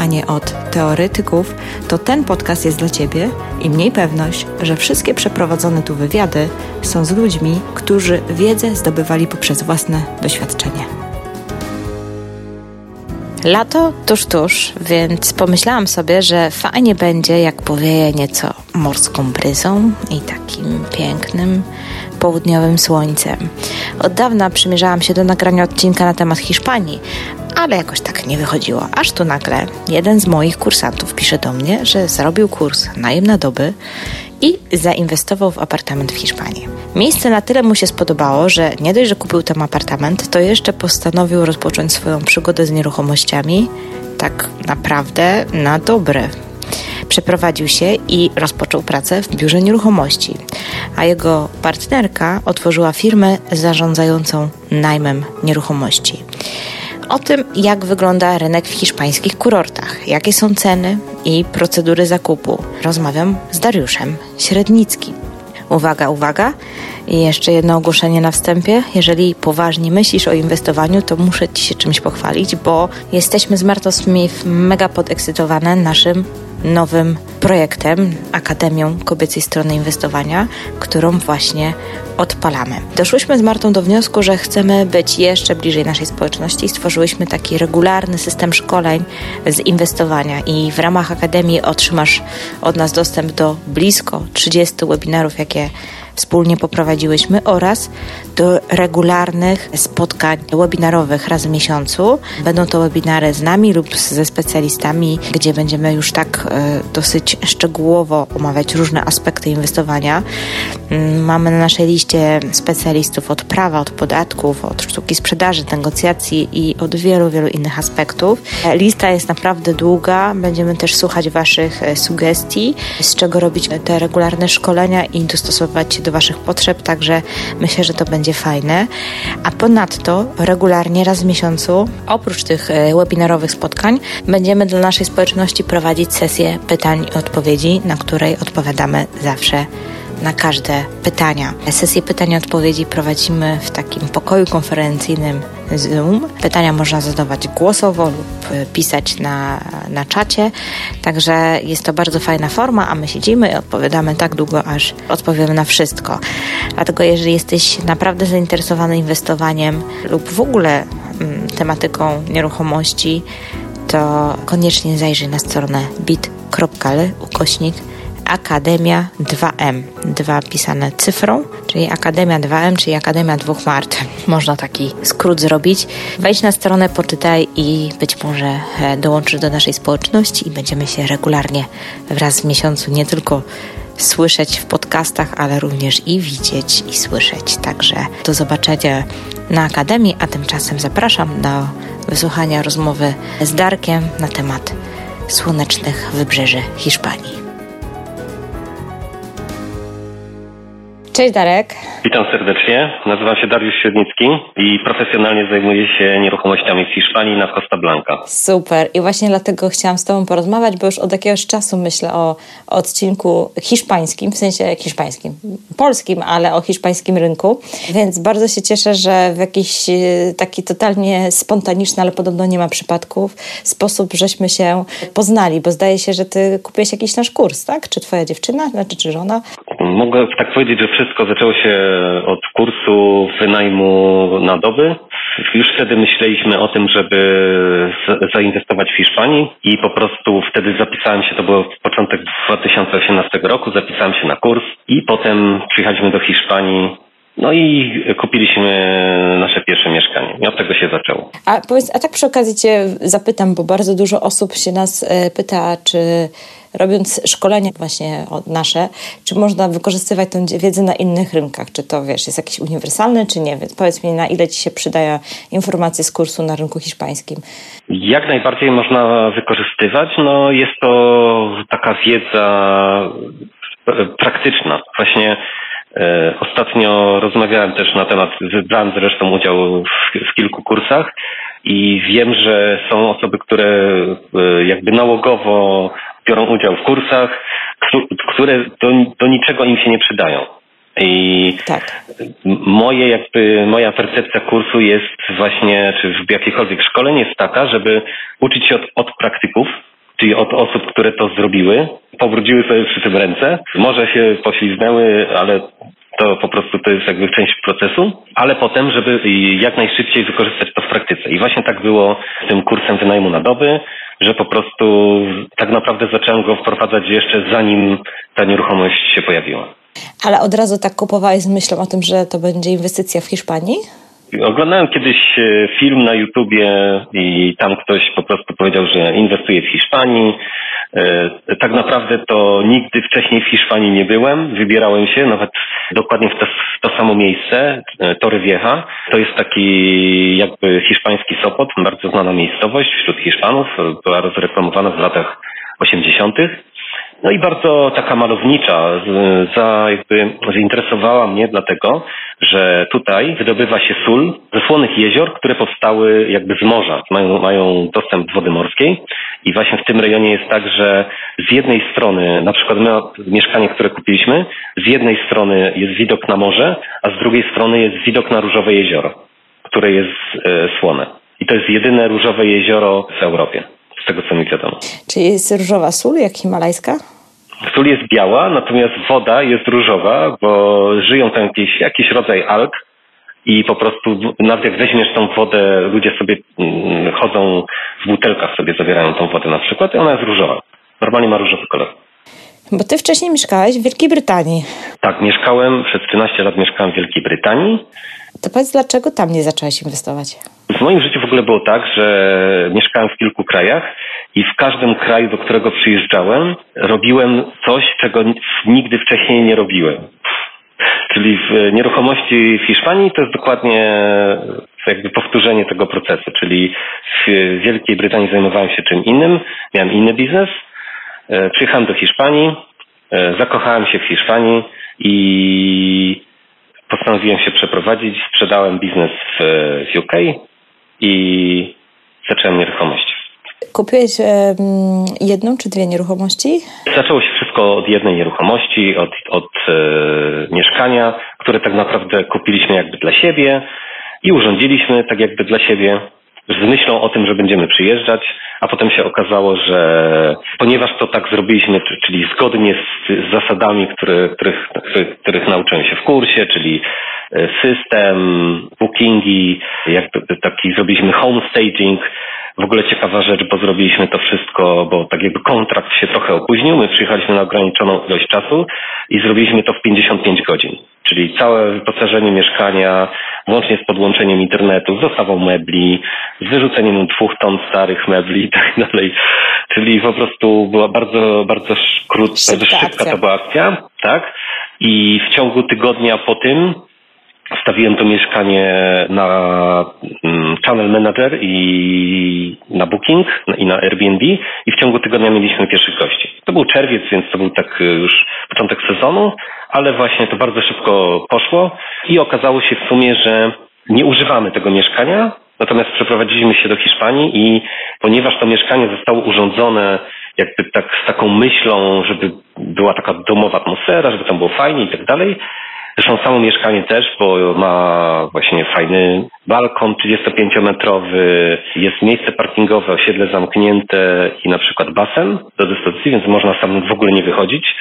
a nie od teoretyków, to ten podcast jest dla Ciebie i mniej pewność, że wszystkie przeprowadzone tu wywiady są z ludźmi, którzy wiedzę zdobywali poprzez własne doświadczenie. Lato tuż, tuż, więc pomyślałam sobie, że fajnie będzie, jak powieje nieco morską bryzą i takim pięknym, południowym słońcem. Od dawna przymierzałam się do nagrania odcinka na temat Hiszpanii, ale jakoś tak nie wychodziło. Aż tu nagle jeden z moich kursantów pisze do mnie, że zrobił kurs najem na doby i zainwestował w apartament w Hiszpanii. Miejsce na tyle mu się spodobało, że nie dość, że kupił tam apartament, to jeszcze postanowił rozpocząć swoją przygodę z nieruchomościami tak naprawdę na dobre. Przeprowadził się i rozpoczął pracę w biurze nieruchomości, a jego partnerka otworzyła firmę zarządzającą najmem nieruchomości o tym, jak wygląda rynek w hiszpańskich kurortach, jakie są ceny i procedury zakupu. Rozmawiam z Dariuszem Średnickim. Uwaga, uwaga. I jeszcze jedno ogłoszenie na wstępie. Jeżeli poważnie myślisz o inwestowaniu, to muszę Ci się czymś pochwalić, bo jesteśmy z Martą Smith mega podekscytowane naszym nowym projektem, Akademią Kobiecej Strony Inwestowania, którą właśnie odpalamy. Doszłyśmy z Martą do wniosku, że chcemy być jeszcze bliżej naszej społeczności i stworzyłyśmy taki regularny system szkoleń z inwestowania i w ramach Akademii otrzymasz od nas dostęp do blisko 30 webinarów, jakie wspólnie poprowadziłyśmy oraz do regularnych spotkań webinarowych raz w miesiącu. Będą to webinary z nami lub ze specjalistami, gdzie będziemy już tak e, dosyć szczegółowo omawiać różne aspekty inwestowania. Mm, mamy na naszej liście specjalistów od prawa, od podatków, od sztuki sprzedaży, negocjacji i od wielu, wielu innych aspektów. Lista jest naprawdę długa. Będziemy też słuchać Waszych e, sugestii, z czego robić te regularne szkolenia i dostosować się do Waszych potrzeb, także myślę, że to będzie fajne. A ponadto regularnie raz w miesiącu, oprócz tych e, webinarowych spotkań, będziemy dla naszej społeczności prowadzić sesję pytań i odpowiedzi, na której odpowiadamy zawsze na każde pytania. Sesję pytań i odpowiedzi prowadzimy w takim pokoju konferencyjnym Zoom. Pytania można zadawać głosowo lub pisać na, na czacie, także jest to bardzo fajna forma, a my siedzimy i odpowiadamy tak długo, aż odpowiemy na wszystko. Dlatego jeżeli jesteś naprawdę zainteresowany inwestowaniem lub w ogóle mm, tematyką nieruchomości, to koniecznie zajrzyj na stronę bit.ly ukośnik Akademia 2M. Dwa pisane cyfrą, czyli Akademia 2M, czyli Akademia dwóch Mart. Można taki skrót zrobić. Wejdź na stronę, poczytaj i być może e, dołączysz do naszej społeczności i będziemy się regularnie wraz w miesiącu nie tylko słyszeć w podcastach, ale również i widzieć i słyszeć. Także do zobaczenia na Akademii, a tymczasem zapraszam do wysłuchania rozmowy z Darkiem na temat słonecznych wybrzeży Hiszpanii. Cześć Darek. Witam serdecznie. Nazywam się Dariusz Średnicki i profesjonalnie zajmuję się nieruchomościami w Hiszpanii na Costa Blanca. Super. I właśnie dlatego chciałam z Tobą porozmawiać, bo już od jakiegoś czasu myślę o, odcinku hiszpańskim, w sensie hiszpańskim, polskim, ale o hiszpańskim rynku. Więc bardzo się cieszę, że w jakiś e, taki totalnie spontaniczny, ale podobno nie ma przypadków, sposób żeśmy się poznali, bo zdaje się, że Ty kupiłeś jakiś nasz kurs, tak? Czy Twoja dziewczyna, znaczy czy żona? Mogę tak powiedzieć, że wszystko zaczęło się od kursu wynajmu na doby. Już wtedy myśleliśmy o tym, żeby zainwestować w Hiszpanii i po prostu wtedy zapisałem się, to było początek 2018 roku, zapisałem się na kurs i potem przyjechaliśmy do Hiszpanii no i kupiliśmy nasze pierwsze mieszkanie. I od tego się zaczęło. A powiedz, a tak przy okazji Cię zapytam, bo bardzo dużo osób się nas e, pyta, czy robiąc szkolenia właśnie nasze, czy można wykorzystywać tę wiedzę na innych rynkach? Czy to, wiesz, jest jakiś uniwersalny, czy nie? Więc powiedz mi, na ile Ci się przydają informacje z kursu na rynku hiszpańskim? Jak najbardziej można wykorzystywać. No, jest to taka wiedza praktyczna. Właśnie E, ostatnio rozmawiałem też na temat, brałem zresztą udział w, w kilku kursach i wiem, że są osoby, które e, jakby nałogowo biorą udział w kursach, które do, do niczego im się nie przydają. I tak. moje jakby, moja percepcja kursu jest właśnie, czy w jakiejkolwiek szkole jest taka, żeby uczyć się od, od praktyków, czyli od osób, które to zrobiły, powróciły sobie przy tym ręce. Może się pośliznęły, ale to po prostu to jest jakby część procesu, ale potem, żeby jak najszybciej wykorzystać to w praktyce. I właśnie tak było z tym kursem wynajmu na doby, że po prostu tak naprawdę zacząłem go wprowadzać jeszcze zanim ta nieruchomość się pojawiła. Ale od razu tak kupowałeś z myślą o tym, że to będzie inwestycja w Hiszpanii? Oglądałem kiedyś e, film na YouTubie i tam ktoś po prostu powiedział, że inwestuje w Hiszpanii. E, tak naprawdę to nigdy wcześniej w Hiszpanii nie byłem. Wybierałem się nawet dokładnie w to, w to samo miejsce, e, Torre Vieja. To jest taki jakby hiszpański Sopot, bardzo znana miejscowość wśród Hiszpanów. Była rozreklamowana w latach 80. No i bardzo taka malownicza, za, jakby zainteresowała mnie dlatego, że tutaj wydobywa się sól ze słonych jezior, które powstały jakby z morza, mają, mają dostęp do wody morskiej i właśnie w tym rejonie jest tak, że z jednej strony, na przykład my mieszkanie, które kupiliśmy, z jednej strony jest widok na morze, a z drugiej strony jest widok na Różowe Jezioro, które jest e, słone. I to jest jedyne różowe jezioro w Europie z tego co mi wiadomo. Czy jest różowa sól jak himalajska? Sól jest biała, natomiast woda jest różowa, bo żyją tam jakiś, jakiś rodzaj alg i po prostu nawet jak weźmiesz tą wodę, ludzie sobie mm, chodzą w butelkach sobie zawierają tą wodę na przykład i ona jest różowa. Normalnie ma różowy kolor. Bo ty wcześniej mieszkałeś w Wielkiej Brytanii. Tak, mieszkałem, przez 13 lat mieszkałem w Wielkiej Brytanii. To powiedz, dlaczego tam nie zacząłeś inwestować? W moim życiu w ogóle było tak, że mieszkałem w kilku krajach i w każdym kraju, do którego przyjeżdżałem, robiłem coś, czego nigdy wcześniej nie robiłem. Czyli w nieruchomości w Hiszpanii to jest dokładnie jakby powtórzenie tego procesu, czyli w Wielkiej Brytanii zajmowałem się czym innym, miałem inny biznes, e, przyjechałem do Hiszpanii, e, zakochałem się w Hiszpanii i postanowiłem się przeprowadzić, sprzedałem biznes w UK i zacząłem nieruchomość. Kupiłeś jedną czy dwie nieruchomości? Zaczęło się wszystko od jednej nieruchomości, od, od e, mieszkania, które tak naprawdę kupiliśmy jakby dla siebie i urządziliśmy tak jakby dla siebie z myślą o tym, że będziemy przyjeżdżać, a potem się okazało, że ponieważ to tak zrobiliśmy, czyli zgodnie z, z zasadami, które, których, których, których nauczyłem się w kursie, czyli e, system, bookingi, jakby taki zrobiliśmy home staging, w ogóle ciekawa rzecz, bo zrobiliśmy to wszystko, bo tak jakby kontrakt się trochę opóźnił. My przyjechaliśmy na ograniczoną ilość czasu i zrobiliśmy to w 55 godzin. Czyli całe wyposażenie mieszkania, włącznie z podłączeniem internetu, z dostawą mebli, z wyrzuceniem dwóch ton starych mebli i tak dalej. Czyli po prostu była bardzo, bardzo krótka, bardzo szybka to była akcja, tak? I w ciągu tygodnia po tym Wstawiłem to mieszkanie na mm, Channel Manager i na Booking i na Airbnb i w ciągu tygodnia mieliśmy pierwszych gości. To był czerwiec, więc to był tak już początek sezonu, ale właśnie to bardzo szybko poszło i okazało się w sumie, że nie używamy tego mieszkania, natomiast przeprowadziliśmy się do Hiszpanii i ponieważ to mieszkanie zostało urządzone jakby tak z taką myślą, żeby była taka domowa atmosfera, żeby tam było fajnie i tak dalej, Zresztą samo mieszkanie też, bo ma właśnie fajny balkon 35-metrowy, jest miejsce parkingowe, osiedle zamknięte i na przykład basen do dyspozycji, więc można sam w ogóle nie wychodzić.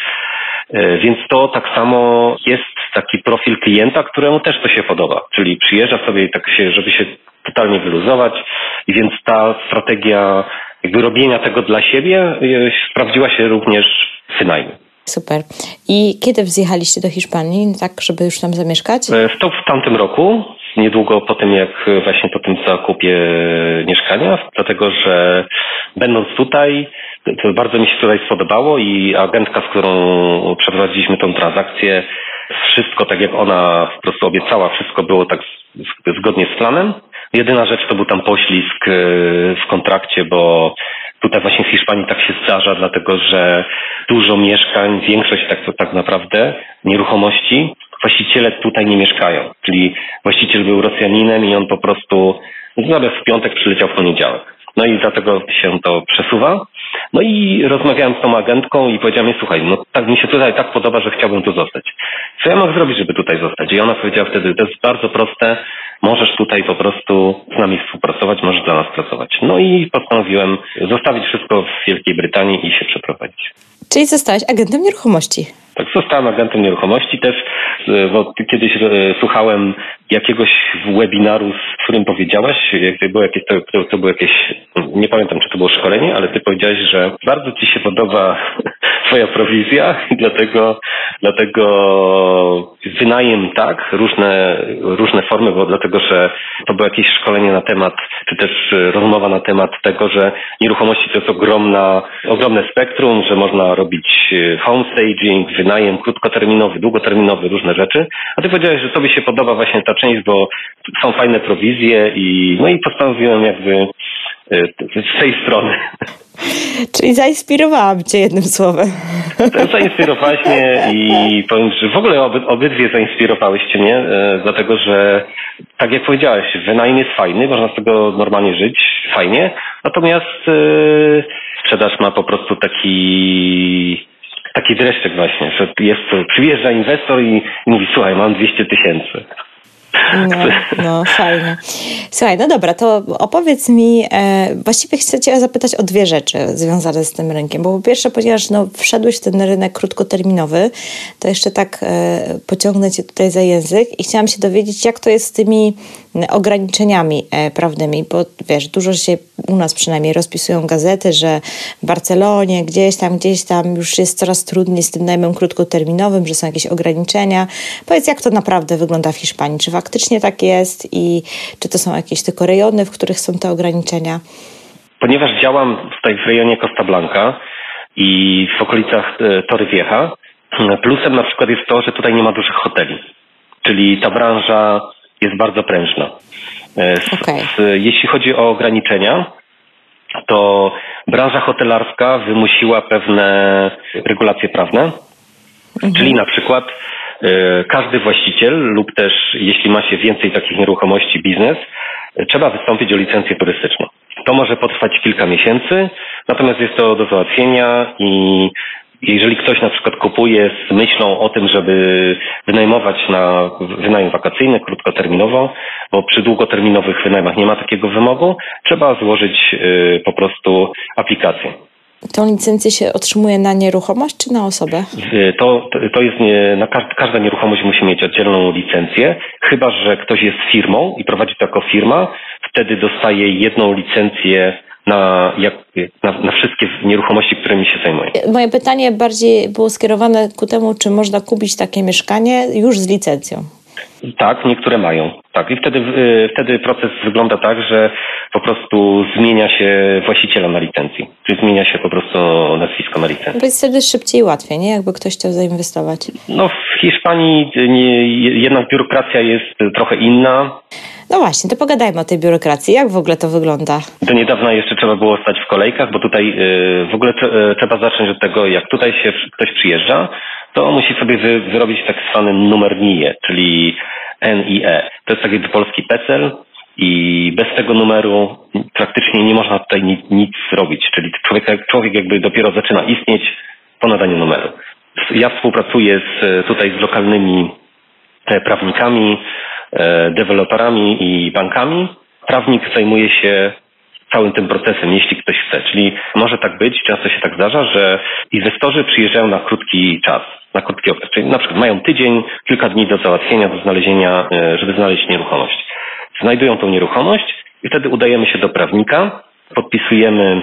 E, więc to tak samo jest taki profil klienta, któremu też to się podoba. Czyli przyjeżdża sobie tak się, żeby się totalnie wyluzować i więc ta strategia jakby robienia tego dla siebie e, sprawdziła się również w wynajmie. Super. I kiedy zjechaliście do Hiszpanii, tak, żeby już tam zamieszkać? E, to w tamtym roku, niedługo po tym, jak właśnie po tym zakupie mieszkania, dlatego że będąc tutaj, to bardzo mi się tutaj spodobało i agentka, z którą przeprowadziliśmy tą transakcję, wszystko tak jak ona po prostu obiecała, wszystko było tak zgodnie z planem. Jedyna rzecz to był tam poślizg e, w kontrakcie, bo Tutaj właśnie w Hiszpanii tak się zdarza, dlatego że dużo mieszkań, większość tak, tak naprawdę nieruchomości właściciele tutaj nie mieszkają. Czyli właściciel był Rosjaninem i on po prostu zamiast w piątek przyleciał w poniedziałek. No i dlatego się to przesuwa. No i rozmawiałem z tą agentką i powiedziałem jej, słuchaj, no tak mi się tutaj tak podoba, że chciałbym tu zostać. Co ja mogę zrobić, żeby tutaj zostać? I ona powiedziała wtedy, to jest bardzo proste, możesz tutaj po prostu z nami współpracować, możesz dla nas pracować. No i postanowiłem zostawić wszystko w Wielkiej Brytanii i się przeprowadzić. Czyli zostałeś agentem nieruchomości. Tak, zostałem agentem nieruchomości też, bo kiedyś e, słuchałem jakiegoś webinaru, z którym powiedziałaś, jak było jakieś, to, to było jakieś, nie pamiętam czy to było szkolenie, ale ty powiedziałeś, że bardzo ci się podoba twoja prowizja dlatego, dlatego wynajem tak, różne, różne formy, bo dlatego, że to było jakieś szkolenie na temat, czy też rozmowa na temat tego, że nieruchomości to jest ogromna, ogromne spektrum, że można robić home staging, wynajem krótkoterminowy, długoterminowy, różne rzeczy. A ty powiedziałeś, że tobie się podoba właśnie ta część, bo są fajne prowizje i no i postanowiłem jakby e, z tej strony. Czyli zainspirowałam Cię jednym słowem. Zainspirowałaś mnie i powiem, że w ogóle oby, obydwie zainspirowałyście mnie, e, dlatego że tak jak powiedziałeś, wynajem jest fajny, można z tego normalnie żyć, fajnie, natomiast e, sprzedaż ma po prostu taki taki dreszczek właśnie, że jest, przyjeżdża inwestor i mówi, słuchaj, mam 200 tysięcy. No, no, fajnie. Słuchaj, no dobra, to opowiedz mi, e, właściwie chcę Cię zapytać o dwie rzeczy związane z tym rynkiem, bo po pierwsze, ponieważ no, wszedłeś w ten rynek krótkoterminowy, to jeszcze tak e, pociągnę Cię tutaj za język i chciałam się dowiedzieć, jak to jest z tymi ograniczeniami e, prawnymi, bo wiesz, dużo się u nas przynajmniej rozpisują gazety, że w Barcelonie gdzieś tam, gdzieś tam już jest coraz trudniej z tym najmem krótkoterminowym, że są jakieś ograniczenia. Powiedz, jak to naprawdę wygląda w Hiszpanii? Czy faktycznie tak jest i czy to są jakieś tylko rejony, w których są te ograniczenia? Ponieważ działam tutaj w rejonie Costa Blanca i w okolicach e, Tory Vieja, plusem na przykład jest to, że tutaj nie ma dużych hoteli. Czyli ta branża jest bardzo prężna. E, okay. jeśli chodzi o ograniczenia, to branża hotelarska wymusiła pewne regulacje prawne, mhm. czyli na przykład e, każdy właściciel lub też jeśli ma się więcej takich nieruchomości biznes, e, trzeba wystąpić o licencję turystyczną. To może potrwać kilka miesięcy, natomiast jest to do załatwienia i jeżeli ktoś na przykład kupuje z myślą o tym, żeby wynajmować na wynajem wakacyjny krótkoterminowo, bo przy długoterminowych wynajmach nie ma takiego wymogu, trzeba złożyć y, po prostu aplikację. Tą licencję się otrzymuje na nieruchomość czy na osobę? To, to jest nie, na każda nieruchomość musi mieć oddzielną licencję, chyba że ktoś jest firmą i prowadzi to jako firma, wtedy dostaje jedną licencję na, jak, na, na, wszystkie nieruchomości, którymi się zajmuję. Moje pytanie bardziej było skierowane ku temu, czy można kupić takie mieszkanie już z licencją. Tak, niektóre mają. Tak, i wtedy, y, wtedy proces wygląda tak, że po prostu zmienia się właściciela na licencji. Czyli zmienia się po prostu nazwisko na licencji. To jest wtedy szybciej i łatwiej, nie? Jakby ktoś chciał zainwestować. No w Hiszpanii nie, jednak biurokracja jest trochę inna. No właśnie, to pogadajmy o tej biurokracji. Jak w ogóle to wygląda? Do niedawna jeszcze trzeba było stać w kolejkach, bo tutaj y, w ogóle y, trzeba zacząć od tego, jak tutaj się ktoś przyjeżdża, to musi sobie wy, wyrobić tak zwany numer NIE, czyli NIE. To jest taki polski PESEL i bez tego numeru praktycznie nie można tutaj nic, nic zrobić. Czyli człowiek, człowiek jakby dopiero zaczyna istnieć po nadaniu numeru. Ja współpracuję z, tutaj z lokalnymi prawnikami, e, deweloperami i bankami. Prawnik zajmuje się całym tym procesem, jeśli ktoś chce. Czyli może tak być, często się tak zdarza, że inwestorzy przyjeżdżają na krótki czas na krótki okres. Czyli na przykład mają tydzień, kilka dni do załatwienia, do znalezienia, e, żeby znaleźć nieruchomość. Znajdują tą nieruchomość i wtedy udajemy się do prawnika, podpisujemy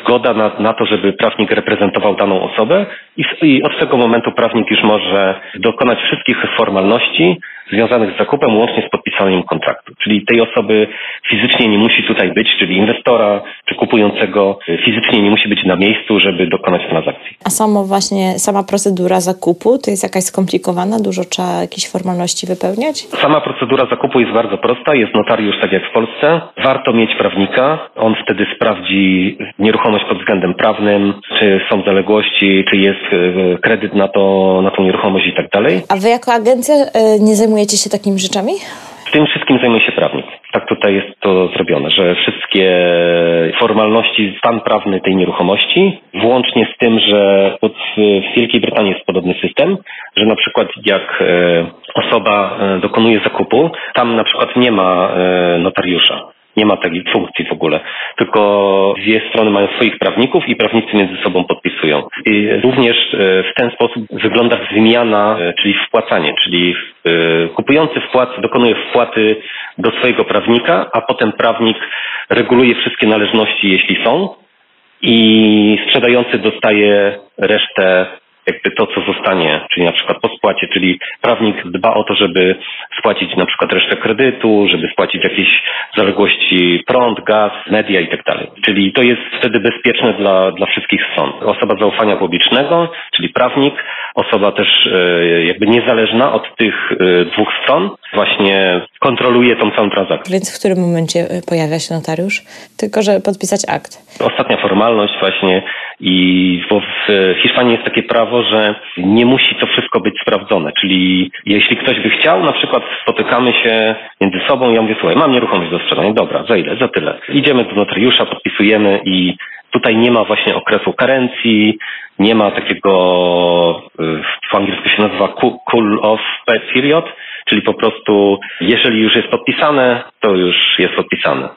zgoda na, na to, żeby prawnik reprezentował daną osobę i, i, od tego momentu prawnik już może dokonać wszystkich formalności, związanych z zakupem łącznie z podpisaniem kontraktu. Czyli tej osoby fizycznie nie musi tutaj być, czyli inwestora czy kupującego fizycznie nie musi być na miejscu, żeby dokonać transakcji. A samo właśnie, sama procedura zakupu to jest jakaś skomplikowana? Dużo trzeba jakieś formalności wypełniać? Sama procedura zakupu jest bardzo prosta. Jest notariusz tak jak w Polsce. Warto mieć prawnika. On wtedy sprawdzi nieruchomość pod względem prawnym, czy są zaległości, czy jest e, kredyt na, to, na tą nieruchomość i tak dalej. A wy jako agencja e, nie zajmujecie się takimi rzeczami? Tym wszystkim zajmuje się prawnik. Tak tutaj jest to zrobione, że wszystkie formalności, stan prawny tej nieruchomości, włącznie z tym, że w Wielkiej Brytanii jest podobny system, że na przykład jak e, osoba dokonuje zakupu, tam na przykład nie ma notariusza. Nie ma takiej funkcji w ogóle, tylko dwie strony mają swoich prawników i prawnicy między sobą podpisują. I również e, w ten sposób wygląda wymiana, e, czyli wpłacanie, czyli e, kupujący wpłat dokonuje wpłaty do swojego prawnika, a potem prawnik reguluje wszystkie należności, jeśli są i sprzedający dostaje resztę jakby to, co zostanie, czyli na przykład po spłacie, czyli prawnik dba o to, żeby spłacić na przykład resztę kredytu, żeby spłacić jakieś zaległości prąd, gaz, media i tak dalej. Czyli to jest wtedy bezpieczne dla, dla wszystkich stron. Osoba zaufania publicznego, czyli prawnik, osoba też e, jakby niezależna od tych e, dwóch stron, właśnie kontroluje tą całą transakcję. Więc w którym momencie e, pojawia się notariusz? Tylko, że podpisać akt. Ostatnia formalność właśnie i w Hiszpanii jest takie prawo, że nie musi to wszystko być sprawdzone. Czyli jeśli ktoś by chciał, na przykład spotykamy się między sobą, ja mówię, słuchaj, mam nieruchomość do sprzedania, dobra, za ile, za tyle. Idziemy do notariusza, podpisujemy i tutaj nie ma właśnie okresu karencji, nie ma takiego, w angielsku się nazywa cool off period, czyli po prostu jeżeli już jest podpisane, to już jest podpisane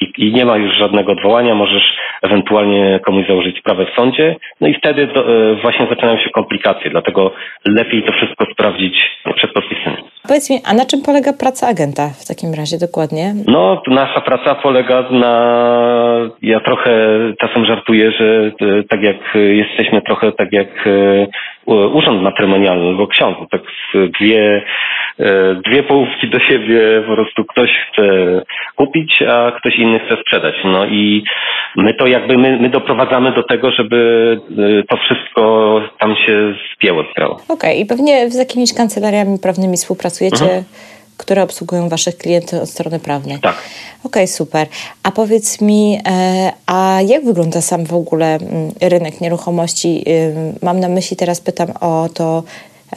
i, i, nie ma już żadnego odwołania, możesz ewentualnie komuś założyć sprawę w sądzie, no i wtedy do, e, właśnie zaczynają się komplikacje, dlatego lepiej to wszystko sprawdzić przed podpisem. Powiedz mi, a na czym polega praca agenta w takim razie dokładnie? No, nasza praca polega na, ja trochę czasem żartuję, że e, tak jak jesteśmy trochę tak jak e, urząd matrymonialny albo ksiądz, tak dwie, dwie połówki do siebie, po prostu ktoś chce kupić, a ktoś inny chce sprzedać. No i my to jakby, my, my doprowadzamy do tego, żeby y, to wszystko tam się spięło, sprało. Okej, okay. i pewnie z jakimiś kancelariami prawnymi współpracujecie? Mhm które obsługują Waszych klientów od strony prawnej. Tak. Okej, okay, super. A powiedz mi, e, a jak wygląda sam w ogóle mm, rynek nieruchomości? Mam na myśli, teraz pytam o to,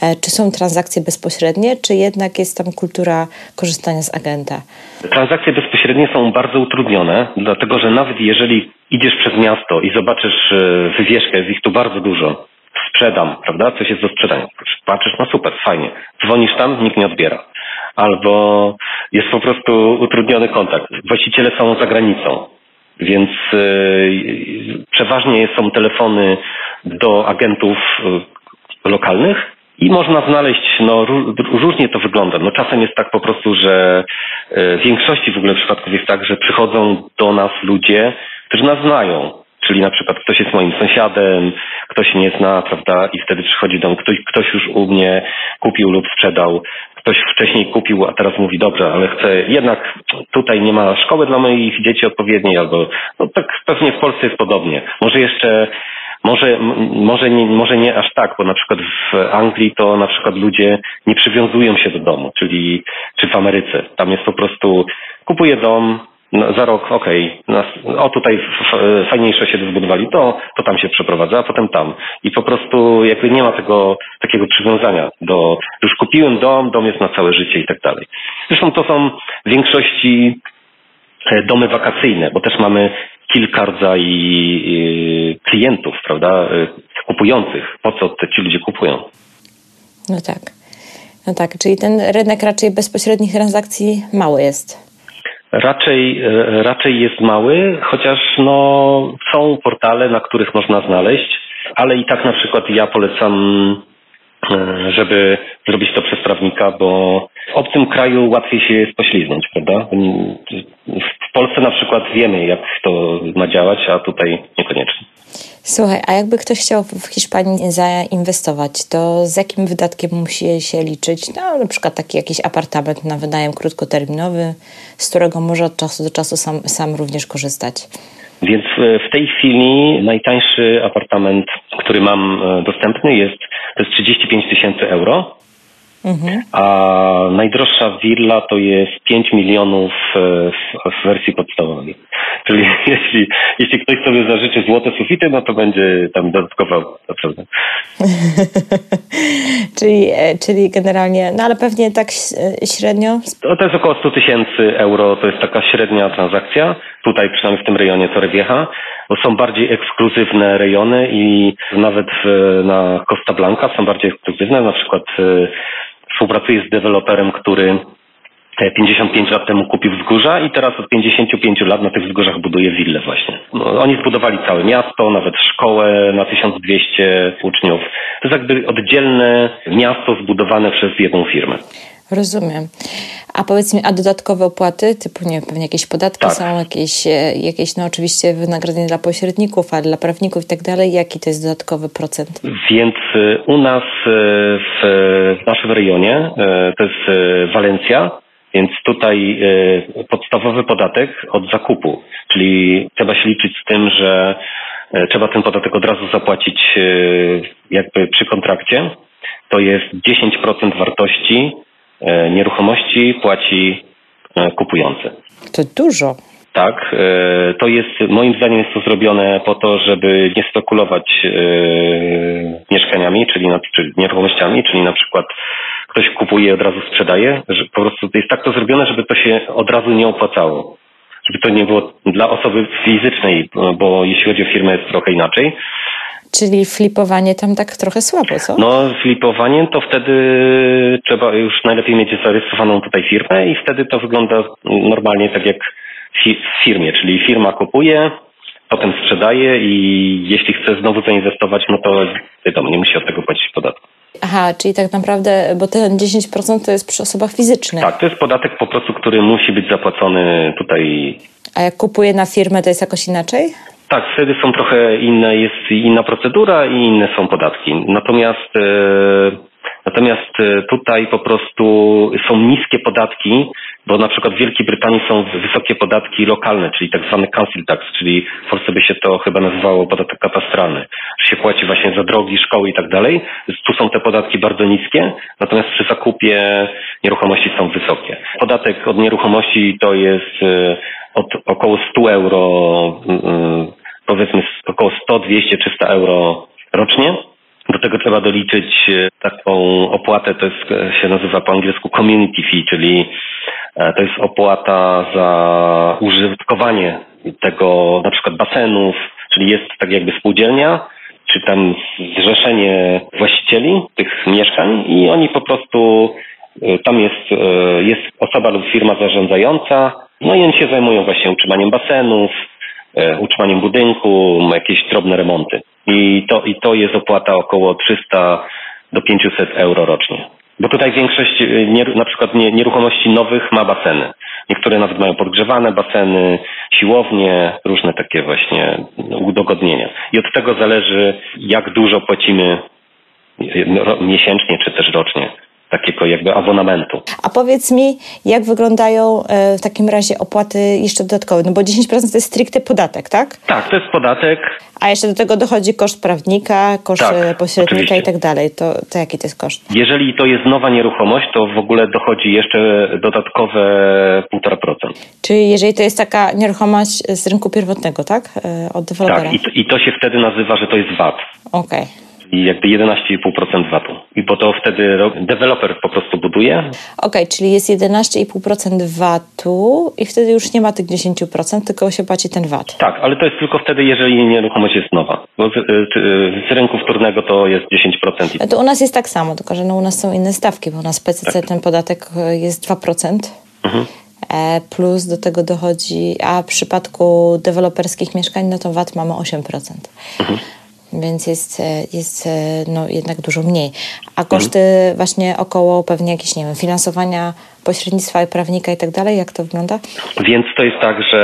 E, czy są transakcje bezpośrednie, czy jednak jest tam kultura korzystania z agenta? Transakcje bezpośrednie są bardzo utrudnione, dlatego że nawet jeżeli idziesz przez miasto i zobaczysz e, wywieszkę, jest ich tu bardzo dużo, sprzedam, prawda? Coś jest do sprzedania. Patrzysz, no super, fajnie. Dzwonisz tam, nikt nie odbiera. Albo jest po prostu utrudniony kontakt. Właściciele są za granicą. Więc yy, przeważnie są telefony do agentów yy, lokalnych, i można znaleźć, no różnie to wygląda. No czasem jest tak po prostu, że e, w większości w ogóle przypadków jest tak, że przychodzą do nas ludzie, którzy nas znają. Czyli na przykład ktoś jest moim sąsiadem, ktoś mnie zna, prawda, i wtedy przychodzi do mnie, ktoś, ktoś już u mnie kupił lub sprzedał, ktoś wcześniej kupił, a teraz mówi, dobrze, ale chcę, jednak tutaj nie ma szkoły dla moich dzieci odpowiedniej, albo, no tak pewnie w Polsce jest podobnie. Może jeszcze może, może, nie, może nie aż tak, bo na przykład w Anglii to na przykład ludzie nie przywiązują się do domu, czyli czy w Ameryce. Tam jest po prostu kupuję dom, no, za rok, okej, okay, o tutaj fajniejsze się zbudowali, to, to tam się przeprowadza, a potem tam. I po prostu jakby nie ma tego takiego przywiązania do, już kupiłem dom, dom jest na całe życie i tak dalej. Zresztą to są w większości e, domy wakacyjne, bo też mamy kilka rodzajów klientów, prawda, kupujących. Po co te ci ludzie kupują? No tak. No tak, czyli ten rynek raczej bezpośrednich transakcji mały jest. Raczej, raczej jest mały, chociaż no, są portale, na których można znaleźć, ale i tak na przykład ja polecam, e, żeby zrobić to przez prawnika, bo w obcym kraju łatwiej się jest pośliznąć, prawda? w Polsce na przykład wiemy, jak to ma działać, a tutaj niekoniecznie. Słuchaj, a jakby ktoś chciał w Hiszpanii zainwestować, to z jakim wydatkiem musi się liczyć? No, na przykład taki jakiś apartament na wynajem krótkoterminowy, z którego może od czasu do czasu sam, sam również korzystać. Więc w tej chwili najtańszy apartament, który mam e, dostępny jest, to jest 35 tysięcy euro. Mhm. A najdroższa willa to jest 5 milionów e, w, w, wersji podstawowej. Czyli jeśli, jeśli ktoś sobie zażyczy złote sufity, no to będzie tam dodatkowo naprawdę. czyli, e, czyli generalnie, no ale pewnie tak e, średnio? To, to jest około 100 tysięcy euro, to jest taka średnia transakcja. Tutaj przynajmniej w tym rejonie Torrevieja, bo są bardziej ekskluzywne rejony i nawet w, na Costa Blanca są bardziej ekskluzywne, na przykład współpracuję z deweloperem, który 55 lat temu kupił wzgórza i teraz od 55 lat na tych wzgórzach buduje willę właśnie. No, oni zbudowali całe miasto, nawet szkołę na 1200 uczniów. To jest jakby oddzielne miasto zbudowane przez jedną firmę. Rozumiem. A powiedz mi, a dodatkowe opłaty, typu nie pewnie jakieś podatki tak. są, jakieś, e, jakieś no oczywiście wynagrodzenie dla pośredników, a dla prawników i tak dalej, jaki to jest dodatkowy procent? Więc e, u nas e, w, naszym rejonie to jest Walencja, więc tutaj podstawowy podatek od zakupu, czyli trzeba się liczyć z tym, że trzeba ten podatek od razu zapłacić jakby przy kontrakcie. To jest 10% wartości nieruchomości płaci e, kupujący. To dużo. Tak, e, to jest, moim zdaniem jest to zrobione po to, żeby nie spekulować mieszkaniami, czyli, na, czyli nieruchomościami, czyli na przykład ktoś kupuje i od razu sprzedaje, że po prostu jest tak to zrobione, żeby to się od razu nie opłacało. Żeby to nie było dla osoby fizycznej, bo jeśli chodzi o firmę jest trochę inaczej. Czyli flipowanie tam tak trochę słabo, co? No, flipowanie to wtedy trzeba już najlepiej mieć zarejestrowaną tutaj firmę i wtedy to wygląda normalnie tak jak w firmie, czyli firma kupuje, potem sprzedaje i jeśli chce znowu zainwestować, no to wiadomo, nie musi od tego płacić podatku. Aha, czyli tak naprawdę, bo ten 10% to jest przy osobach fizycznych. Tak, to jest podatek po prostu, który musi być zapłacony tutaj. A jak kupuje na firmę, to jest jakoś inaczej? Tak, wtedy są trochę inne, jest inna procedura i inne są podatki. Natomiast, e, natomiast e, tutaj po prostu są niskie podatki, bo na przykład w Wielkiej Brytanii są wysokie podatki lokalne, czyli tak zwany council tax, czyli w Polsce by się to chyba nazywało podatek katastralny, że się płaci właśnie za drogi, szkoły i tak dalej. Tu są te podatki bardzo niskie, natomiast przy zakupie nieruchomości są wysokie. Podatek od nieruchomości to jest e, od około 100 euro powiedzmy około 100, 200, 300 euro rocznie. Do tego trzeba doliczyć e, taką opłatę, to jest, e, się nazywa po angielsku community fee, czyli e, to jest opłata za użytkowanie tego na przykład basenów, czyli jest tak jakby spółdzielnia, czy tam zrzeszenie właścicieli tych mieszkań i oni po prostu, tam jest, jest osoba lub firma zarządzająca, no i oni się zajmują właśnie utrzymaniem basenów, utrzymaniem budynku, jakieś drobne remonty. I to, I to jest opłata około 300 do 500 euro rocznie. Bo tutaj większość e, nie, na przykład nie, nieruchomości nowych ma baseny. Niektóre nawet mają podgrzewane baseny, siłownie, różne takie właśnie udogodnienia. I od tego zależy, jak dużo płacimy e, miesięcznie czy też rocznie takiego jakby abonamentu. A powiedz mi, jak wyglądają e, w takim razie opłaty jeszcze dodatkowe? No bo 10% to jest stricte podatek, tak? Tak, to jest podatek. A jeszcze do tego dochodzi koszt prawnika, koszt tak, e, pośrednika oczywiście. i tak dalej. To, to jaki to jest koszt? Jeżeli to jest nowa nieruchomość, to w ogóle dochodzi jeszcze dodatkowe 1,5%. Czyli jeżeli to jest taka nieruchomość z rynku pierwotnego, tak? E, od dewelopera. Tak, i to, i to się wtedy nazywa, że to jest VAT. Okej. Okay i jakby 11,5% VAT-u. I bo to wtedy deweloper po prostu buduje. Okej, okay, czyli jest 11,5% VAT-u i wtedy już nie ma tych 10%, tylko się płaci ten VAT. Tak, ale to jest tylko wtedy, jeżeli nieruchomość jest nowa. Bo z, z rynku wtórnego to jest 10%. To u nas jest tak samo, tylko że no u nas są inne stawki, bo u nas PCC tak. ten podatek jest 2%. Mhm. E, plus do tego dochodzi, a w przypadku deweloperskich mieszkań, no to VAT mamy 8%. Mhm. Więc jest, e, jest e, no, jednak dużo mniej. A koszty mhm. właśnie około pewnie jakieś, nie wiem, finansowania pośrednictwa i prawnika i tak dalej, jak to wygląda? Więc to jest tak, że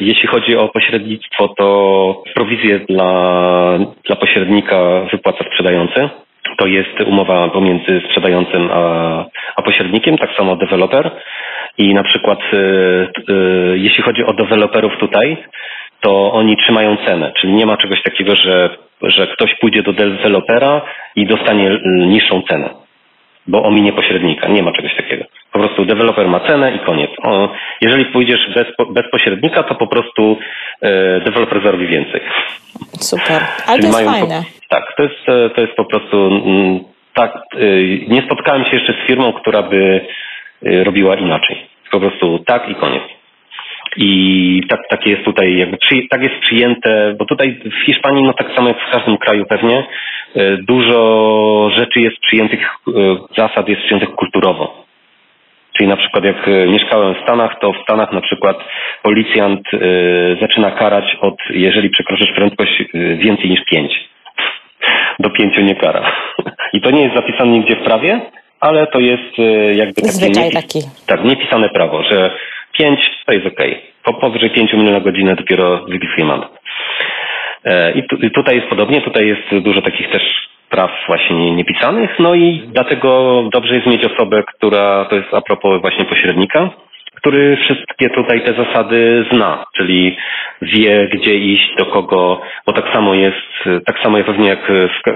jeśli chodzi o pośrednictwo, to prowizję dla, dla pośrednika wypłaca sprzedający. To jest umowa pomiędzy sprzedającym a, a pośrednikiem, tak samo deweloper. I na przykład y, y, jeśli chodzi o deweloperów tutaj, to oni trzymają cenę, czyli nie ma czegoś takiego, że, że ktoś pójdzie do dewelopera i dostanie niższą cenę, bo ominie pośrednika. Nie ma czegoś takiego. Po prostu deweloper ma cenę i koniec. O, jeżeli pójdziesz bez, bez pośrednika, to po prostu e, deweloper zarobi więcej. Super, ale Czyli to jest fajne. Po, tak, to jest, e, to jest po prostu mm, tak. E, nie spotkałem się jeszcze z firmą, która by e, robiła inaczej. Po prostu tak i koniec. I tak, takie jest tutaj, jakby przy, tak jest przyjęte, bo tutaj w Hiszpanii, no tak samo jak w każdym kraju pewnie, e, dużo rzeczy jest przyjętych, e, zasad jest przyjętych kulturowo. Czyli na przykład jak e, mieszkałem w Stanach, to w Stanach na przykład policjant zaczyna karać od, jeżeli przekroczysz prędkość więcej niż 5. Do 5 nie kara. I to nie jest zapisane nigdzie w prawie, ale to jest jakby takie Zwyczaj taki. Tak, niepisane prawo, że 5 to jest ok. Po powyżej 5 mil na godzinę dopiero wypisuje mandat. E, I, tu, I tutaj jest podobnie, tutaj jest dużo takich też praw właśnie niepisanych, no i dlatego dobrze jest mieć osobę, która, to jest a propos właśnie pośrednika, który wszystkie tutaj te zasady zna, czyli wie, gdzie iść, do kogo, bo tak samo jest, tak samo jest pewnie jak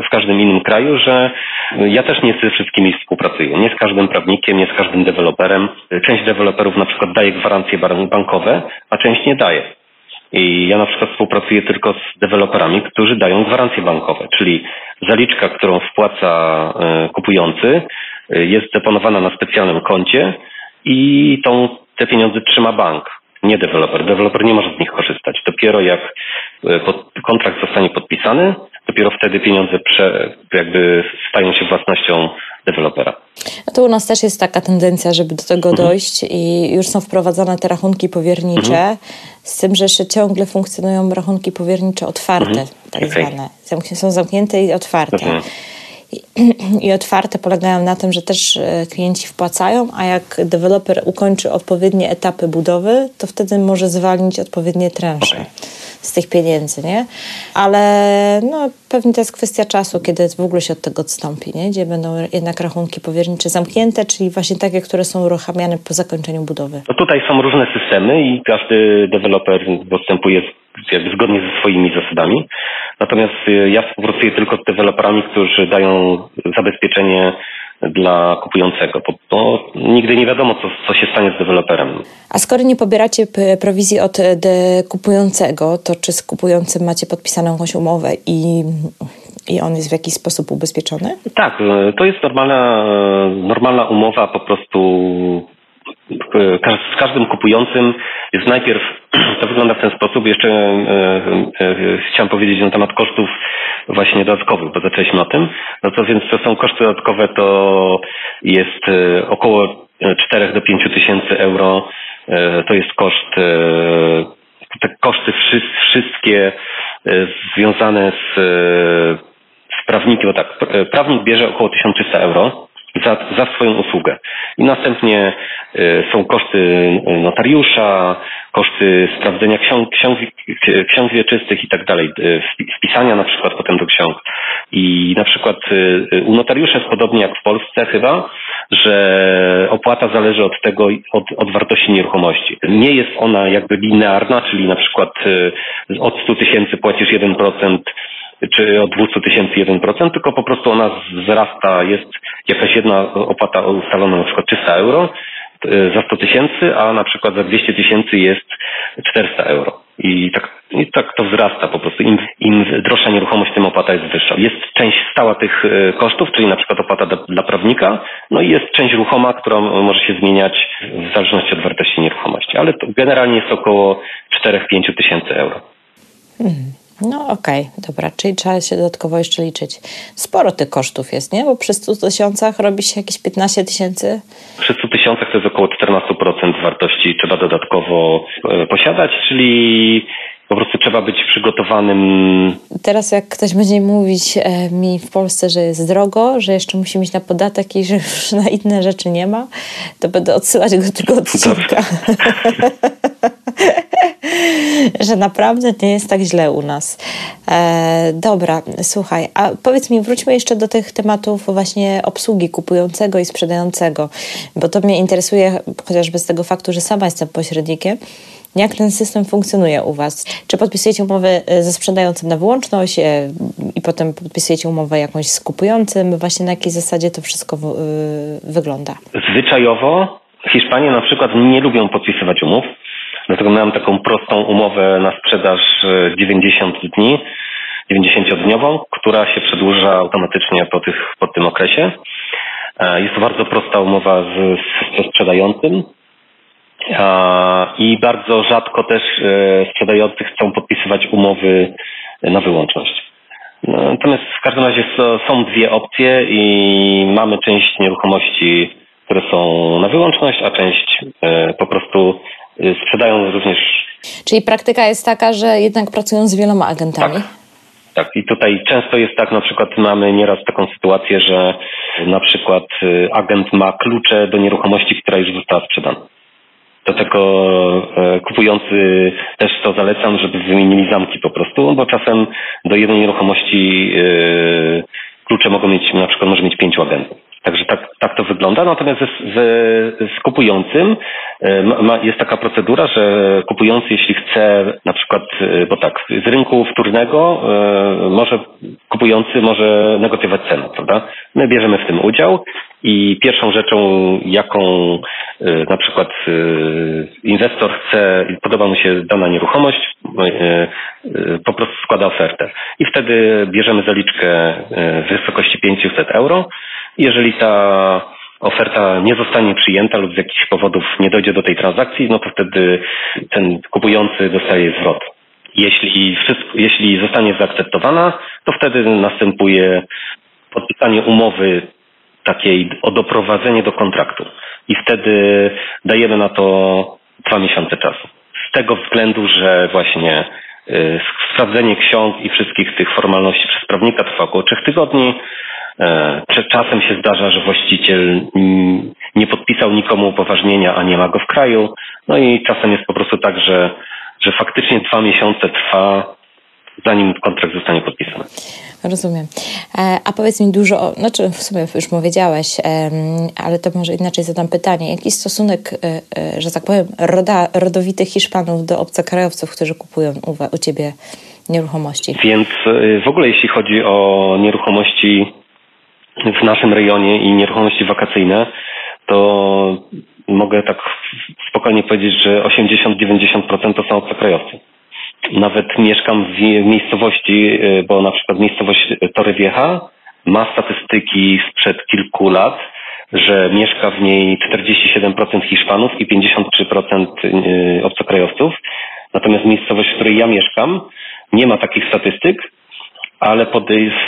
w, każdym innym kraju, że ja też nie ze wszystkimi współpracuję. Nie z każdym prawnikiem, nie z każdym deweloperem. Część deweloperów na przykład daje gwarancje bankowe, a część nie daje. I ja na przykład współpracuję tylko z deweloperami, którzy dają gwarancje bankowe, czyli zaliczka, którą wpłaca e, kupujący, e, jest deponowana na specjalnym koncie i tą te pieniądze trzyma bank, nie deweloper. Deweloper nie może z nich korzystać. Dopiero jak e, kontrakt zostanie podpisany, dopiero wtedy pieniądze prze, jakby stają się własnością dewelopera. No to u nas też jest taka tendencja, żeby do tego mhm. dojść i już są wprowadzane te rachunki powiernicze, mhm. z tym, że jeszcze ciągle funkcjonują rachunki powiernicze otwarte, mhm. tak okay. zwane. Są zamknięte i otwarte. I otwarte polegają na tym, że też e, klienci wpłacają, a jak deweloper ukończy odpowiednie etapy budowy, to wtedy może zwalnić odpowiednie transze okay. z tych pieniędzy, nie? Ale no, pewnie to jest kwestia czasu, kiedy w ogóle się od tego odstąpi, nie? Gdzie będą jednak rachunki powiernicze zamknięte, czyli właśnie takie, które są uruchamiane po zakończeniu budowy. No tutaj są różne systemy i każdy deweloper postępuje jakby zgodnie ze swoimi zasadami. Natomiast y, ja współpracuję tylko z deweloperami, którzy dają zabezpieczenie dla kupującego, bo, bo nigdy nie wiadomo, co, co się stanie z deweloperem. A skoro nie pobieracie prowizji od e, kupującego, to czy z kupującym macie podpisaną jakąś umowę i, i on jest w jakiś sposób ubezpieczony? Tak, to jest normalna, normalna umowa, po prostu z każdym kupującym jest najpierw, to wygląda w ten sposób, jeszcze e, e, chciałem powiedzieć na temat kosztów właśnie dodatkowych, bo zaczęliśmy o tym. No to więc to są koszty dodatkowe, to jest e, około 4 do 5 tysięcy euro. To jest koszt, te koszty wszystkie związane z, z prawnikiem, bo tak, prawnik bierze około 1300 euro za, za swoją usługę. I następnie y, są koszty y, notariusza, koszty sprawdzenia ksiąg, ksiąg, ksiąg wieczystych i tak dalej, y, wpisania na przykład potem do ksiąg. I na przykład u notariusza jest podobnie jak w Polsce chyba, że opłata zależy od tego, od, od wartości nieruchomości. Nie jest ona jakby linearna, czyli na przykład od 100 tysięcy płacisz 1%, czy od 200 tysięcy 1%, tylko po prostu ona wzrasta, jest jakaś jedna opłata ustalona na przykład 300 euro e, za 100 tysięcy, a na przykład za 200 tysięcy jest 400 euro. I tak, I tak to wzrasta po prostu. Im, Im droższa nieruchomość, tym opłata jest wyższa. Jest część stała tych e, kosztów, czyli na przykład opłata dla, dla prawnika, no i jest część ruchoma, która może się zmieniać w zależności od wartości nieruchomości. Ale generalnie jest około 4-5 tysięcy euro. Hmm. No okej, okay, dobra, czyli trzeba się dodatkowo jeszcze liczyć. Sporo tych kosztów jest, nie? Bo przy 100 tysiącach robi się jakieś 15 tysięcy? Przy 100 tysiącach to jest około 14% wartości trzeba dodatkowo e, posiadać, czyli po prostu trzeba być przygotowanym. Teraz jak ktoś będzie mówić e, mi w Polsce, że jest drogo, że jeszcze musi mieć na podatek i że już na inne rzeczy nie ma, to będę odsyłać go tego odcinka. że naprawdę nie jest tak źle u nas. E, dobra, słuchaj, a powiedz mi, wróćmy jeszcze do tych tematów właśnie obsługi kupującego i sprzedającego, bo to mnie interesuje chociażby z tego faktu, że sama jestem pośrednikiem. Jak ten system funkcjonuje u Was? Czy podpisujecie umowę e, ze sprzedającym na wyłączność e, i potem podpisujecie umowę jakąś z kupującym? Właśnie na jakiej zasadzie to wszystko e, wygląda? Zwyczajowo Hiszpanie na przykład nie lubią podpisywać umów. Dlatego miałem taką prostą umowę na sprzedaż 90 dni, 90-dniową, która się przedłuża automatycznie po, tych, po tym okresie. Jest to bardzo prosta umowa z, ze sprzedającym. I bardzo rzadko też e, sprzedający chcą podpisywać umowy na wyłączność. No, natomiast w każdym razie są dwie opcje i mamy część nieruchomości, które są na wyłączność, a część e, po prostu e, sprzedają również. Czyli praktyka jest taka, że jednak pracują z wieloma agentami? Tak. Tak, i tutaj często jest tak, na przykład mamy nieraz taką sytuację, że na przykład agent ma klucze do nieruchomości, która już została sprzedana. Do tego e, kupujący też to zalecam, żeby wymienili zamki po prostu, bo czasem do jednej nieruchomości e, klucze mogą mieć, na przykład może mieć pięciu agentów. Także tak, tak to wygląda. Natomiast z, z, z kupującym e, ma, jest taka procedura, że kupujący, jeśli chce na przykład, bo tak, z rynku wtórnego może kupujący może negocjować cenę, prawda? My bierzemy w tym udział i pierwszą rzeczą, jaką e, na przykład e, inwestor chce, podoba mu się dana nieruchomość, e, po prostu składa ofertę. I wtedy bierzemy zaliczkę w wysokości 500 euro. Jeżeli ta oferta nie zostanie przyjęta lub z jakichś powodów nie dojdzie do tej transakcji, no to wtedy ten kupujący dostaje zwrot. Jeśli, wszystko, jeśli zostanie zaakceptowana, to wtedy następuje podpisanie umowy takiej o doprowadzenie do kontraktu. I wtedy dajemy na to dwa miesiące czasu. Z tego względu, że właśnie y, sprawdzenie ksiąg i wszystkich tych formalności przez prawnika trwa około trzech tygodni. E, czasem się zdarza, że właściciel nie podpisał nikomu upoważnienia, a nie ma go w kraju. No i czasem jest po prostu tak, że, że faktycznie dwa miesiące trwa zanim kontrakt zostanie podpisany. Rozumiem. E, a powiedz mi dużo, znaczy w sumie już powiedziałeś, ale to może inaczej zadam pytanie. Jaki stosunek, e, że tak powiem, roda, rodowitych Hiszpanów do obcokrajowców, którzy kupują u, u Ciebie nieruchomości? Więc w ogóle jeśli chodzi o nieruchomości w naszym rejonie i nieruchomości wakacyjne, to mogę tak spokojnie powiedzieć, że 80-90% to są obcokrajowcy nawet mieszkam w miejscowości, y, bo na przykład miejscowość Torrevieja ma statystyki sprzed kilku lat, że mieszka w niej 47% Hiszpanów i 53% y, obcokrajowców. Natomiast miejscowość, w której ja mieszkam, nie ma takich statystyk, ale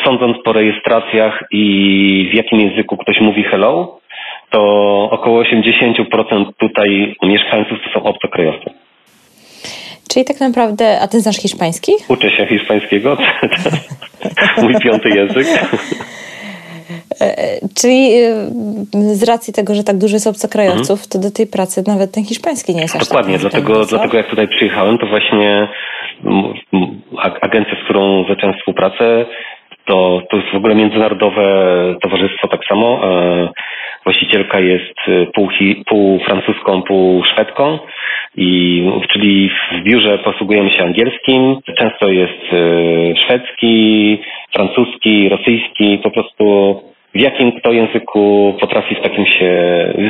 sądząc po rejestracjach i w jakim języku ktoś mówi hello, to około 80% tutaj mieszkańców to są obcokrajowcy. Czyli tak naprawdę, a ty znasz hiszpański? Uczę się hiszpańskiego, mój piąty język. E, czyli e, z racji tego, że tak dużo jest obcokrajowców, mhm. to do tej pracy nawet ten hiszpański nie jest aż Dokładnie, tak dlatego, dlatego jak tutaj przyjechałem, to właśnie agencja, z którą zacząłem współpracę, to, to jest w ogóle międzynarodowe towarzystwo tak samo. E, właścicielka jest pół, pół francuską, pół szwedką. I, czyli w biurze posługujemy się angielskim, często jest e, szwedzki, francuski, rosyjski, po prostu w jakim kto języku potrafi w takim się...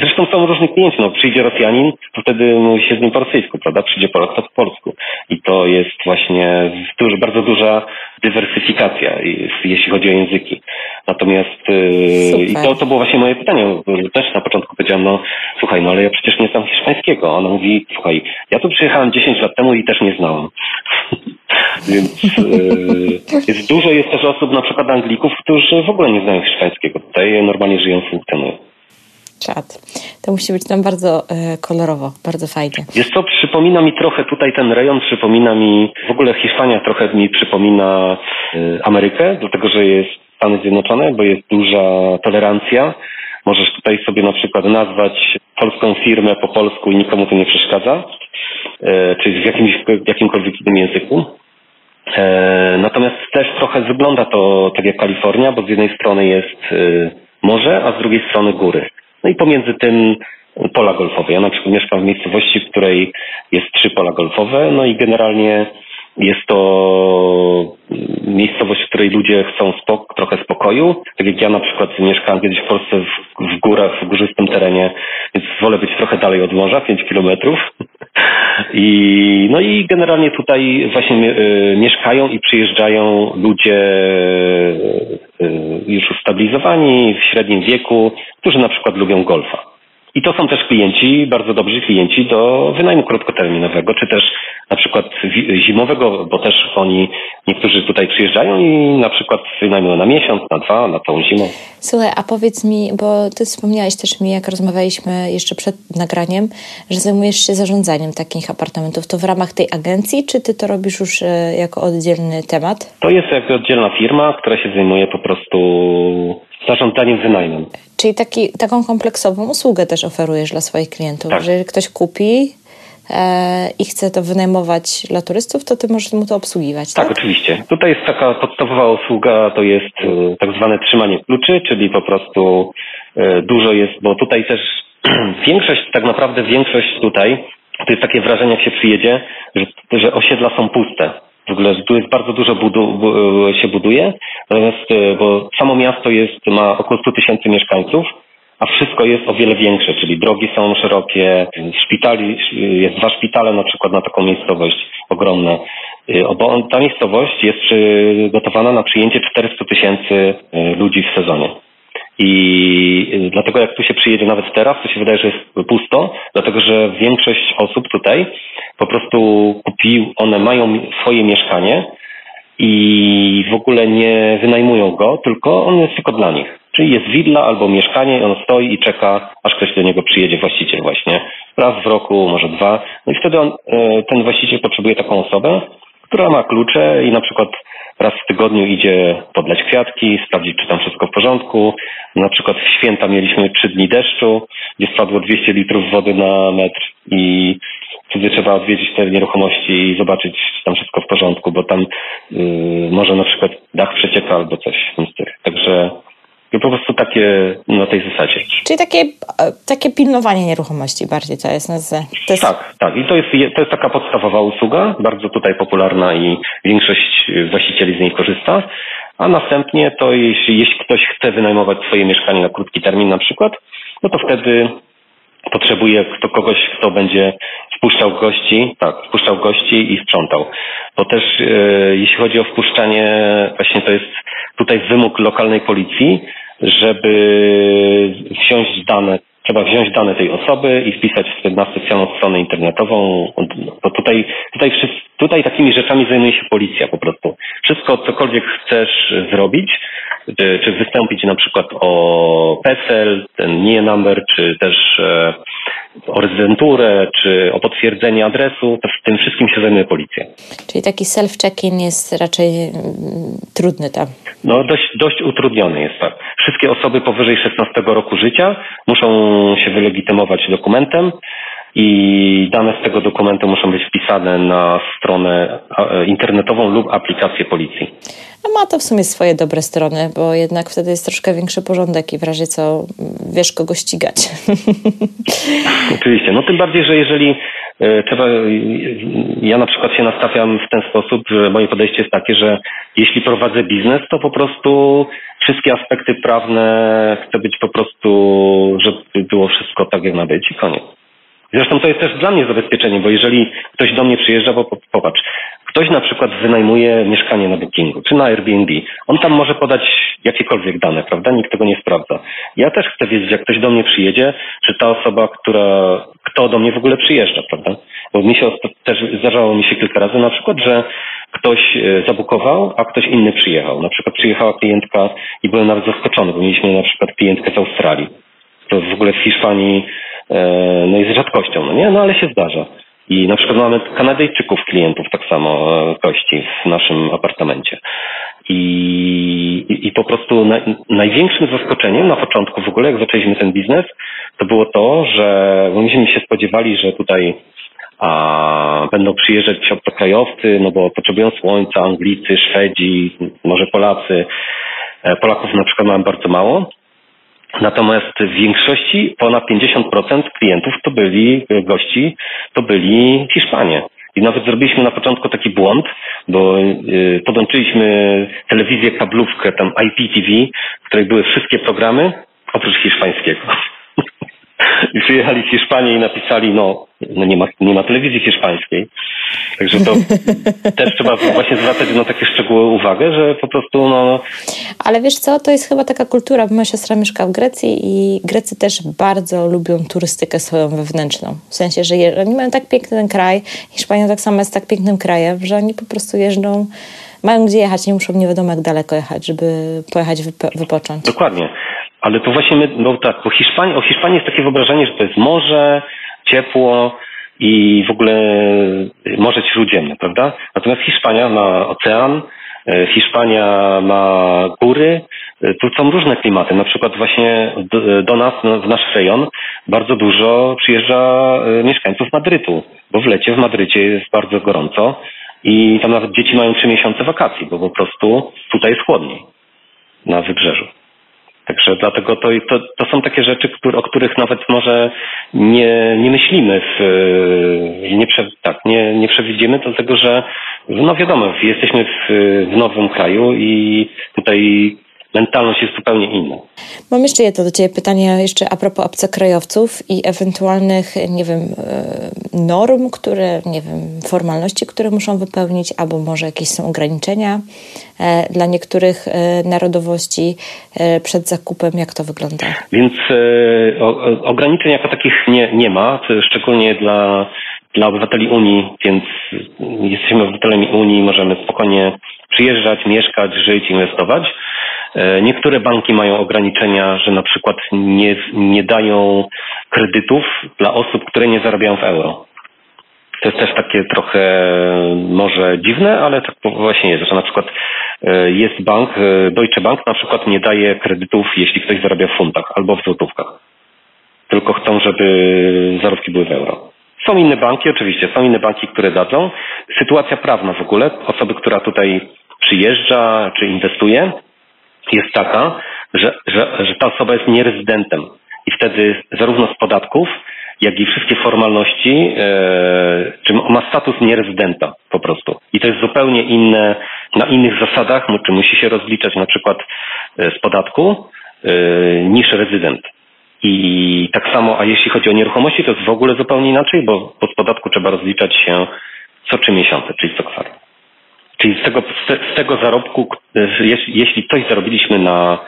Zresztą są różni klienci, no przyjdzie Rosjanin, to wtedy mówi się z nim po rosyjsku, prawda? Przyjdzie Polak, to po polsku. I to jest właśnie duży, bardzo duża dywersyfikacja, jeśli chodzi o języki. Natomiast yy, i to, to było właśnie moje pytanie. Też na początku powiedziałam, no słuchaj, no ale ja przecież nie znam hiszpańskiego. Ona mówi, słuchaj, ja tu przyjechałem 10 lat temu i też nie znałam. Więc yy, jest dużo jest też osób, na przykład Anglików, którzy w ogóle nie znają hiszpańskiego. Tutaj normalnie żyją, funkcjonują. Czad. To musi być tam bardzo e, kolorowo, bardzo fajnie. Jest to, przypomina mi trochę tutaj ten rejon, przypomina mi, w ogóle Hiszpania trochę mi przypomina e, Amerykę, dlatego że jest Stany Zjednoczone, bo jest duża tolerancja. Możesz tutaj sobie na przykład nazwać polską firmę po polsku i nikomu to nie przeszkadza, e, czy w, jakimś, w jakimkolwiek innym języku. E, natomiast też trochę wygląda to tak jak Kalifornia, bo z jednej strony jest e, morze, a z drugiej strony góry. No i pomiędzy tym pola golfowe. Ja na przykład mieszkam w miejscowości, w której jest trzy pola golfowe, no i generalnie jest to miejscowość, w której ludzie chcą spok trochę spokoju. Tak jak ja na przykład mieszkałem kiedyś w Polsce w, w górach, w górzystym terenie, więc wolę być trochę dalej od morza, 5 kilometrów. I, no i generalnie tutaj właśnie y, mieszkają i przyjeżdżają ludzie y, już ustabilizowani w średnim wieku, którzy na przykład lubią golfa. I to są też klienci, bardzo dobrzy klienci do wynajmu krótkoterminowego, czy też na przykład zimowego, bo też oni, niektórzy tutaj przyjeżdżają i na przykład wynajmują na miesiąc, na dwa, na tą zimę. Słuchaj, a powiedz mi, bo ty wspomniałeś też mi, jak rozmawialiśmy jeszcze przed nagraniem, że zajmujesz się zarządzaniem takich apartamentów. To w ramach tej agencji, czy ty to robisz już e, jako oddzielny temat? To jest jakby oddzielna firma, która się zajmuje po prostu zarządzaniem wynajmem. Czyli taki, taką kompleksową usługę też oferujesz dla swoich klientów. Tak. Że jeżeli ktoś kupi e, i chce to wynajmować dla turystów, to ty możesz mu to obsługiwać. Tak, tak oczywiście. Tutaj jest taka podstawowa usługa, to jest e, tak zwane trzymanie kluczy, czyli po prostu e, dużo jest, bo tutaj też większość, tak naprawdę większość tutaj, to jest takie wrażenie, jak się przyjedzie, że, że osiedla są puste. W ogóle tu jest bardzo dużo budu, e, się buduje, natomiast e, bo samo miasto jest, ma około 100 tysięcy mieszkańców, a wszystko jest o wiele większe, czyli drogi są szerokie, szpitali, jest dwa szpitale na przykład na taką miejscowość ogromne. E, bo ta miejscowość jest przygotowana na przyjęcie 400 tysięcy ludzi w sezonie. I dlatego jak tu się przyjedzie nawet teraz, to się wydaje, że jest pusto, dlatego że większość osób tutaj po prostu kupił, one mają swoje mieszkanie i w ogóle nie wynajmują go, tylko on jest tylko dla nich. Czyli jest willa albo mieszkanie i on stoi i czeka, aż ktoś do niego przyjedzie, właściciel właśnie. Raz w roku, może dwa. No i wtedy on, e, ten właściciel potrzebuje taką osobę, która ma klucze i na przykład raz w tygodniu idzie podleć kwiatki, sprawdzić, czy tam wszystko w porządku. Na przykład w święta mieliśmy trzy dni deszczu, gdzie spadło 200 litrów wody na metr i wtedy trzeba odwiedzić te nieruchomości i zobaczyć, czy tam wszystko w porządku, bo tam yy, może na przykład dach przecieka albo coś z tych. Także po prostu takie na tej zasadzie. Czyli takie, takie pilnowanie nieruchomości bardziej to jest, to jest... Tak, tak. I to jest, to jest taka podstawowa usługa, bardzo tutaj popularna i większość właścicieli z niej korzysta. A następnie to jeśli, jeśli ktoś chce wynajmować swoje mieszkanie na krótki termin na przykład, no to wtedy potrzebuje kto, kogoś, kto będzie wpuszczał gości, tak, wpuszczał gości i sprzątał. Bo też e, jeśli chodzi o wpuszczanie, właśnie to jest tutaj wymóg lokalnej policji, żeby wziąć dane, trzeba wziąć dane tej osoby i wpisać na specjalną stronę internetową, bo tutaj, tutaj, tutaj takimi rzeczami zajmuje się policja po prostu. Wszystko, cokolwiek chcesz zrobić, czy, czy wystąpić na przykład o PESEL, ten nie number, czy też e, o rezydenturę, czy o potwierdzenie adresu, to w tym wszystkim się zajmuje policja. Czyli taki self-check-in jest raczej mm, trudny tam? No dość, dość utrudniony jest tak. Wszystkie osoby powyżej 16 roku życia muszą się wylegitymować dokumentem, i dane z tego dokumentu muszą być wpisane na stronę e, internetową lub aplikację policji. No ma to w sumie swoje dobre strony, bo jednak wtedy jest troszkę większy porządek i w razie co wiesz kogo ścigać. Oczywiście, no tym bardziej, że jeżeli e, trzeba, ja na przykład się nastawiam w ten sposób, że moje podejście jest takie, że jeśli prowadzę biznes, to po prostu wszystkie aspekty prawne chcę być po prostu, żeby było wszystko tak jak ma być i koniec. Zresztą to jest też dla mnie zabezpieczenie, bo jeżeli ktoś do mnie przyjeżdża, bo popatrz, ktoś na przykład wynajmuje mieszkanie na Bookingu czy na Airbnb, on tam może podać jakiekolwiek dane, prawda? Nikt tego nie sprawdza. Ja też chcę wiedzieć, jak ktoś do mnie przyjedzie, czy ta osoba, która, kto do mnie w ogóle przyjeżdża, prawda? Bo mi się też zdarzało mi się kilka razy na przykład, że ktoś e, zabukował, a ktoś inny przyjechał. Na przykład przyjechała klientka i byłem nawet zaskoczony, bo mieliśmy na przykład klientkę z Australii To w ogóle w Hiszpanii no jest rzadkością, no nie? No ale się zdarza. I na przykład mamy Kanadyjczyków klientów tak samo gości w naszym apartamencie. I, i, i po prostu na, największym zaskoczeniem na początku w ogóle, jak zaczęliśmy ten biznes, to było to, że myśmy się spodziewali, że tutaj a, będą przyjeżdżać obcokrajowcy, no bo potrzebują słońca, Anglicy, Szwedzi, może Polacy. E, Polaków na przykład mamy bardzo mało. Natomiast w większości ponad 50% klientów to byli gości, to byli Hiszpanie. I nawet zrobiliśmy na początku taki błąd, bo yy, podłączyliśmy telewizję kablówkę, tam IPTV, w której były wszystkie programy, oprócz hiszpańskiego. I przyjechali z Hiszpanii i napisali, no, no nie, ma, nie ma telewizji hiszpańskiej. Także to też trzeba właśnie zwracać na takie szczegóły uwagę, że po prostu no... Ale wiesz co, to jest chyba taka kultura, bo moja siostra mieszka w Grecji i Grecy też bardzo lubią turystykę swoją wewnętrzną. W sensie, że je, oni mają tak piękny ten kraj, Hiszpania tak samo jest tak pięknym krajem, że oni po prostu jeżdżą mają gdzie jechać, nie muszą nie wiadomo jak daleko jechać, żeby pojechać wypo wypocząć. Dokładnie. Ale to właśnie my, no tak, bo Hiszpanii, o Hiszpanii jest takie wyobrażenie, że to jest morze, ciepło i w ogóle Morze Śródziemne, prawda? Natomiast Hiszpania ma ocean, e, Hiszpania ma góry, e, tu są różne klimaty. Na przykład właśnie do, nas, w nasz rejon, bardzo dużo przyjeżdża mieszkańców Madrytu, bo w lecie w Madrycie jest bardzo gorąco i tam nawet dzieci mają trzy miesiące wakacji, bo po prostu tutaj jest chłodniej na wybrzeżu. Także dlatego to, to, to są takie rzeczy, o których nawet może nie, nie myślimy, w, nie, prze, tak, nie, nie przewidzimy, dlatego że no wiadomo, jesteśmy w, w nowym kraju i tutaj mentalność jest zupełnie inna. Mam jeszcze jedno do Ciebie pytanie, jeszcze a propos obcokrajowców i ewentualnych, nie wiem, e, norm, które, nie wiem, formalności, które muszą wypełnić, albo może jakieś są ograniczenia e, dla niektórych e, narodowości przed zakupem. Jak to wygląda? Więc ograniczeń jako takich nie, nie ma, szczególnie dla dla obywateli Unii, więc jesteśmy obywatelami Unii, możemy spokojnie przyjeżdżać, mieszkać, żyć, inwestować. E, niektóre banki mają ograniczenia, że na przykład nie, nie dają kredytów dla osób, które nie zarabiają w euro. To jest też takie trochę może dziwne, ale tak właśnie jest, że na przykład e, jest bank, e, Deutsche Bank na przykład nie daje kredytów, jeśli ktoś zarabia w funtach albo w złotówkach. Tylko chcą, żeby zarobki były w euro. Są inne banki, oczywiście, są inne banki, które dadzą. Sytuacja prawna w ogóle, osoby, która tutaj przyjeżdża czy inwestuje, jest taka, że, że, że ta osoba jest nierezydentem i wtedy zarówno z podatków, jak i wszystkie formalności, e, czy ma status nierezydenta po prostu. I to jest zupełnie inne, na innych zasadach, czy musi się rozliczać na przykład e, z podatku e, niż rezydent. I tak samo, a jeśli chodzi o nieruchomości, to jest w ogóle zupełnie inaczej, bo, bo z podatku trzeba rozliczać się co trzy miesiące, czyli co kwartał. Czyli z tego, z tego zarobku, jeśli coś zarobiliśmy na,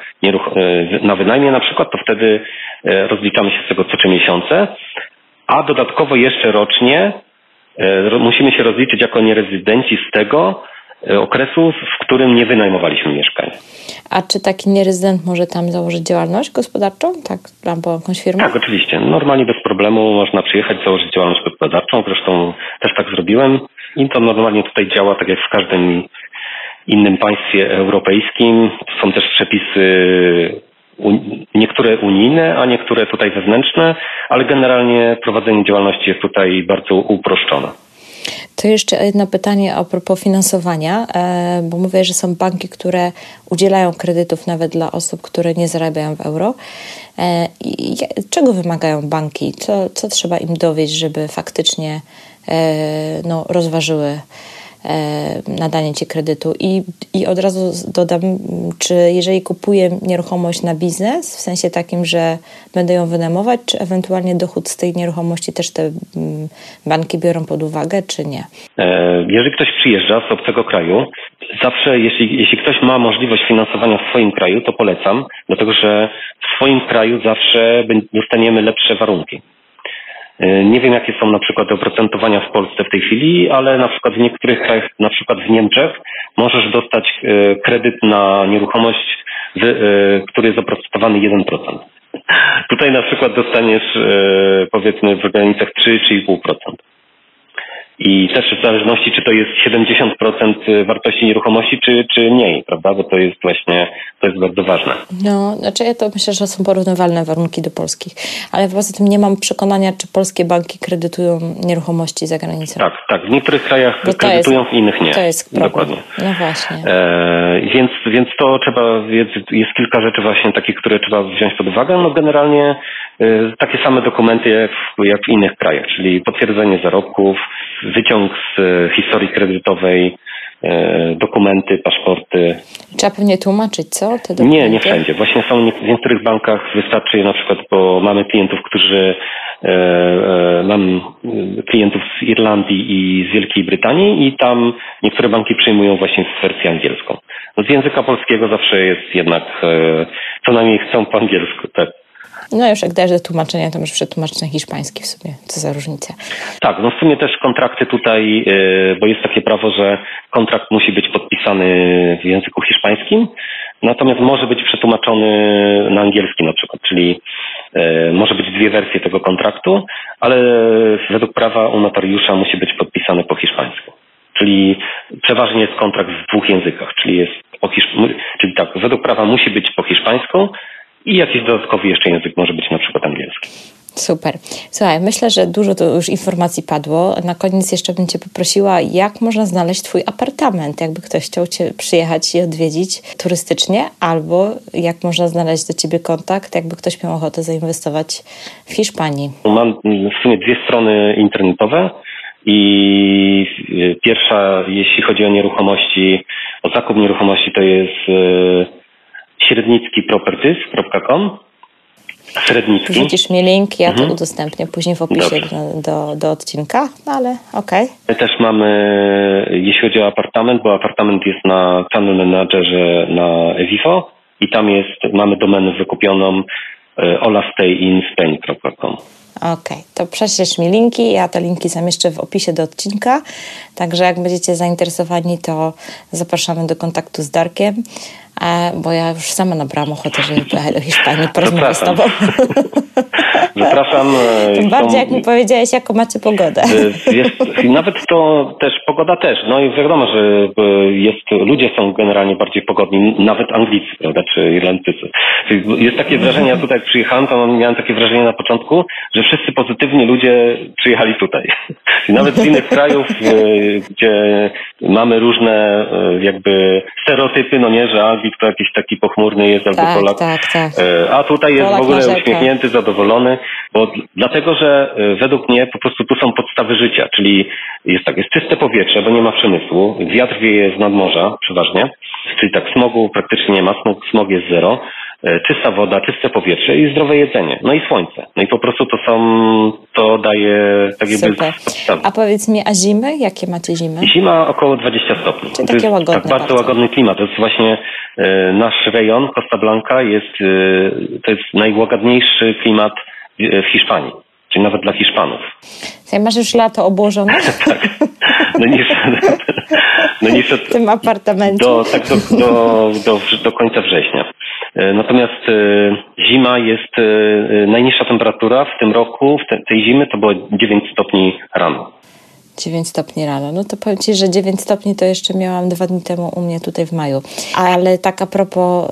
na wynajmie na przykład, to wtedy e, rozliczamy się z tego co trzy miesiące, a dodatkowo jeszcze rocznie e, musimy się rozliczyć jako nierezydenci z tego e, okresu, w którym nie wynajmowaliśmy mieszkań. A czy taki nierezydent może tam założyć działalność gospodarczą? Tak, albo jakąś firmę? Tak, oczywiście. Normalnie bez problemu można przyjechać, założyć działalność gospodarczą. Zresztą też tak zrobiłem. I to normalnie tutaj działa tak jak w każdym innym państwie europejskim. Są też przepisy niektóre unijne, a niektóre tutaj wewnętrzne, ale generalnie prowadzenie działalności jest tutaj bardzo uproszczone. To jeszcze jedno pytanie a propos finansowania, e, bo mówię, że są banki, które udzielają kredytów nawet dla osób, które nie zarabiają w euro. E, czego wymagają banki? Co, co trzeba im dowieść, żeby faktycznie E, no, rozważyły nadanie ci kredytu. I, I od razu dodam, czy jeżeli kupuję nieruchomość na biznes, w sensie takim, że będę ją wynajmować, czy ewentualnie dochód z tej nieruchomości też te banki biorą pod uwagę, czy nie? E, jeżeli ktoś przyjeżdża z obcego kraju, zawsze jeśli, jeśli ktoś ma możliwość finansowania w swoim kraju, to polecam, dlatego że w swoim kraju zawsze dostaniemy lepsze warunki. E, nie wiem, jakie są na przykład oprocentowania w Polsce w tej chwili, ale na przykład w niektórych krajach, na przykład w Niemczech, możesz dostać e, kredyt na nieruchomość, e, który jest oprocentowany 1%. Tutaj na przykład dostaniesz powiedzmy w granicach 3-3,5%. I też w zależności, czy to jest 70% wartości nieruchomości, czy, czy mniej, prawda? Bo to jest właśnie, to jest bardzo ważne. No, znaczy ja to myślę, że są porównywalne warunki do polskich. Ale poza tym nie mam przekonania, czy polskie banki kredytują nieruchomości za granicą. Tak, tak. W niektórych krajach kredytują, jest, w innych nie. To jest problem. Dokładnie. No właśnie. E, więc, więc to trzeba, jest, jest kilka rzeczy właśnie takich, które trzeba wziąć pod uwagę. No generalnie e, takie same dokumenty jak w, jak w innych krajach, czyli potwierdzenie zarobków, wyciąg z e, historii kredytowej, e, dokumenty, paszporty. Trzeba pewnie tłumaczyć, co? Te dokumenty? Nie, nie wszędzie. Właśnie są w niektórych bankach wystarczy na przykład, bo mamy klientów, którzy e, mam klientów z Irlandii i z Wielkiej Brytanii i tam niektóre banki przyjmują właśnie wersję angielską. No z języka polskiego zawsze jest jednak, co najmniej chcą po angielsku, tak. No już jak dajesz do tłumaczenia, to możesz przetłumaczyć na hiszpański w sumie. Co za różnica. Tak, no w sumie też kontrakty tutaj, y, bo jest takie prawo, że kontrakt musi być podpisany w języku hiszpańskim, natomiast może być przetłumaczony na angielski na przykład, czyli y, może być dwie wersje tego kontraktu, ale według prawa u notariusza musi być podpisany po hiszpańsku. Czyli przeważnie jest kontrakt w dwóch językach, czyli jest po hiszp- czyli tak, według prawa musi być po hiszpańsku, i jakiś dodatkowy jeszcze język może być na przykład angielski. Super. Słuchaj, myślę, że dużo to już informacji padło. Na koniec jeszcze bym Cię poprosiła, jak można znaleźć Twój apartament, jakby ktoś chciał Cię przyjechać i odwiedzić turystycznie, albo jak można znaleźć do Ciebie kontakt, jakby ktoś miał ochotę zainwestować w Hiszpanii. Mam w sumie dwie strony internetowe i pierwsza, jeśli chodzi o nieruchomości, o zakup nieruchomości, to jest e, średnickiproperties.com Średnicki. Rzucisz mi link, ja mhm. to udostępnię później w opisie do, do odcinka, no ale okej. Okay. My też mamy, jeśli chodzi o apartament, bo apartament jest na Channel Managerze na Evivo i tam jest, mamy domenę wykupioną e, olastayinSpain.com. Okej, okay, to prześlesz mi linki, ja te linki zamieszczę w opisie do odcinka, także jak będziecie zainteresowani, to zapraszamy do kontaktu z Darkiem bo ja już sama nabrałam ochotę, żeby pojechać do Hiszpanii porozmawiać z tobą. Zapraszam. E, Tym bardziej, jak mi powiedziałeś, jaką macie pogodę. E, jest, nawet to też, pogoda też. No i wiadomo, że e, jest, ludzie są generalnie bardziej pogodni, nawet Anglicy, prawda, czy Irlandczycy. Jest takie wrażenie, ja tutaj przyjechałem, to miałem takie wrażenie na początku, że wszyscy pozytywni ludzie przyjechali tutaj. Nawet z innych krajów, gdzie mamy różne jakby stereotypy, no nie, że Anglik to jakiś taki pochmurny jest albo tak, Polak. Tak, tak. A tutaj jest Polak w ogóle uśmiechnięty, zadowolony. Bo dlatego, że e, według mnie po prostu tu są podstawy życia, czyli jest tak, jest czyste powietrze, bo nie ma przemysłu, wiatr wieje z nadmorza przeważnie, czyli tak smogu praktycznie nie ma, smog, smog jest zero, e, czysta woda, czyste powietrze i zdrowe jedzenie. No i słońce. No i po prostu to są, to daje tak jakby Super. podstawy. A powiedz mi, a zimy? Jakie macie zimy? Zima około 20 stopni. Czyli takie łagodne. Tak, bardzo, bardzo, łagodny klimat. To jest właśnie e, nasz rejon, Costa Blanca jest, to jest najłagodniejszy klimat w Hiszpanii, czyli nawet dla Hiszpanów. Czyli masz już lato obłożone? tak. No niestety. No niestety. W tym apartamencie. Do, tak do, do, do, do końca września. E, natomiast e, zima jest, najniższa temperatura w tym roku, w te, tej zimy to było 9 stopni rano. 9 stopni rano. No to powiem Ci, że 9 stopni to jeszcze miałam dwa dni temu u mnie tutaj w maju. Ale tak a propos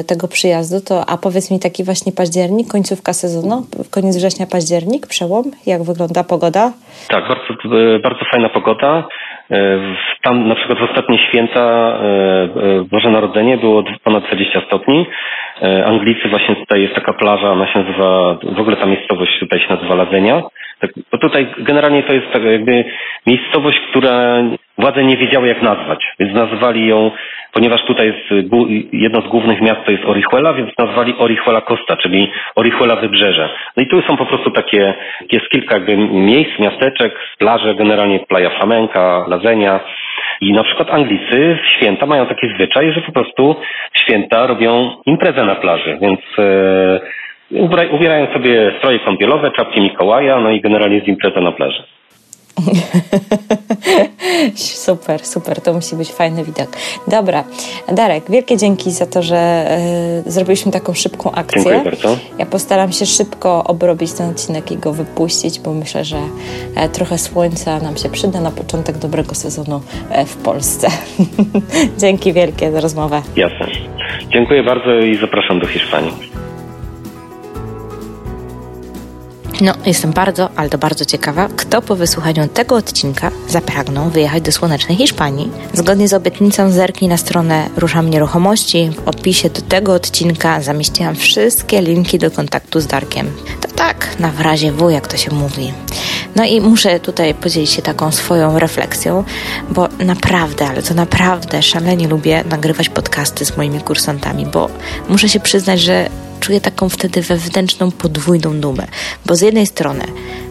y, tego przyjazdu, to a powiedz mi taki właśnie październik, końcówka sezonu, koniec września, październik, przełom, jak wygląda pogoda? Tak, bardzo, e, bardzo fajna pogoda. E, tam na przykład w ostatnie święta Boże Narodzenie było ponad 20 stopni. Anglicy właśnie tutaj jest taka plaża, ona się nazywa, w ogóle ta miejscowość tutaj się nazywa Ladzenia tak, bo tutaj generalnie to jest tak jakby miejscowość, która władze nie wiedziały jak nazwać, więc nazwali ją, ponieważ tutaj jest jedno z głównych miast to jest Orihuela, więc nazwali Orihuela Costa, czyli Orihuela Wybrzeże. No i tu są po prostu takie, jest kilka jakby miejsc, miasteczek, plaże, generalnie Playa Flamenca, Lazenia. I na przykład Anglicy w święta mają taki zwyczaj, że po prostu w święta robią imprezę na plaży, więc e, Ubierają sobie stroje kąpielowe, czapki Mikołaja, no i generalnie z impreza na plaży. super, super, to musi być fajny widok. Dobra, Darek, wielkie dzięki za to, że y, zrobiliśmy taką szybką akcję. Dziękuję bardzo. Ja postaram się szybko obrobić ten odcinek i go wypuścić, bo myślę, że e, trochę słońca nam się przyda na początek dobrego sezonu e, w Polsce. dzięki wielkie za rozmowę. Jasne. Dziękuję bardzo i zapraszam do Hiszpanii. No, jestem bardzo, ale to bardzo ciekawa, kto po wysłuchaniu tego odcinka zapragnął wyjechać do słonecznej Hiszpanii. Zgodnie z obietnicą zerknij na stronę Ruszam Nieruchomości. W opisie do tego odcinka zamieściłam wszystkie linki do kontaktu z Darkiem. To tak, na w razie W, jak to się mówi. No i muszę tutaj podzielić się taką swoją refleksją, bo naprawdę, ale to naprawdę szalenie lubię nagrywać podcasty z moimi kursantami, bo muszę się przyznać, że czuję taką wtedy wewnętrzną podwójną dumę, bo z jednej strony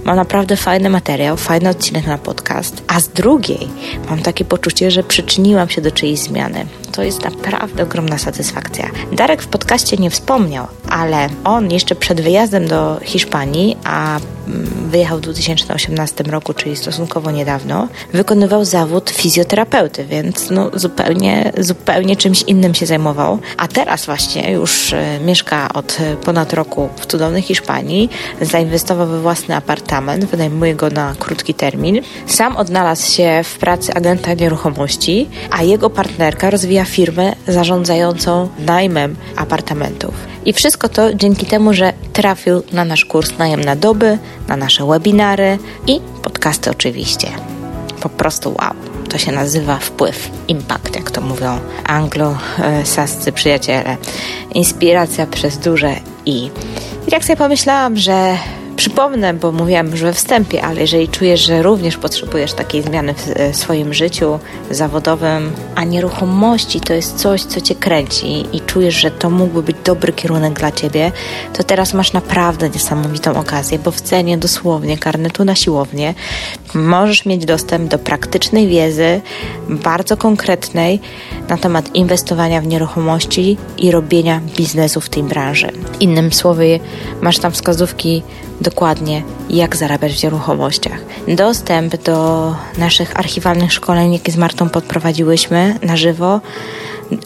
mam naprawdę fajny materiał, fajny odcinek na podcast, a z drugiej mam takie poczucie, że przyczyniłam się do czyjejś zmiany. To jest naprawdę ogromna satysfakcja. Darek w podcaście nie wspomniał, ale on jeszcze przed wyjazdem do Hiszpanii, a mm, wyjechał w 2018 roku, czyli stosunkowo niedawno, wykonywał zawód fizjoterapeuty, więc no zupełnie, zupełnie czymś innym się zajmował. A teraz właśnie już y, mieszka od ponad roku w cudownej Hiszpanii, zainwestował we własny apartament, wynajmuje go na krótki termin. Sam odnalazł się w pracy agenta nieruchomości, a jego partnerka rozwija firmę zarządzającą najmem apartamentów. I wszystko to dzięki temu, że trafił na nasz kurs najem na doby, na nasze webinary i podcasty oczywiście. Po prostu wow. To się nazywa wpływ, impact, jak to mówią anglosascy przyjaciele. Inspiracja przez duże i. I jak sobie pomyślałam, że Przypomnę, bo mówiłam już we wstępie, ale jeżeli czujesz, że również potrzebujesz takiej zmiany w e, swoim życiu zawodowym, a nieruchomości to jest coś, co cię kręci i czujesz, że to mógłby być dobry kierunek dla ciebie, to teraz masz naprawdę niesamowitą okazję, bo w cenie dosłownie karnetu na siłownię możesz mieć dostęp do praktycznej wiedzy, bardzo konkretnej na temat inwestowania w nieruchomości i robienia biznesu w tej branży. Innym słowy, masz tam wskazówki dokładnie, jak zarabiać w nieruchomościach. Dostęp do naszych archiwalnych szkoleń, jakie z Martą podprowadziłyśmy na żywo,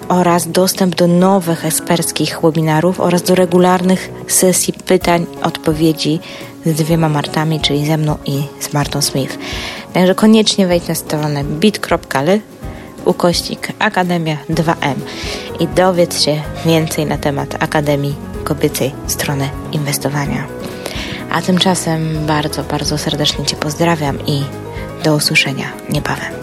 oraz dostęp do nowych eksperckich webinarów oraz do regularnych sesji pytań, odpowiedzi z dwiema Martami, czyli ze mną i z Martą Smith. Także koniecznie wejdź na stronę bit.ly ukośnik Akademia 2M i dowiedz się więcej na temat Akademii Kobiecej Strony Inwestowania. A tymczasem bardzo, bardzo serdecznie Cię pozdrawiam i do usłyszenia niebawem.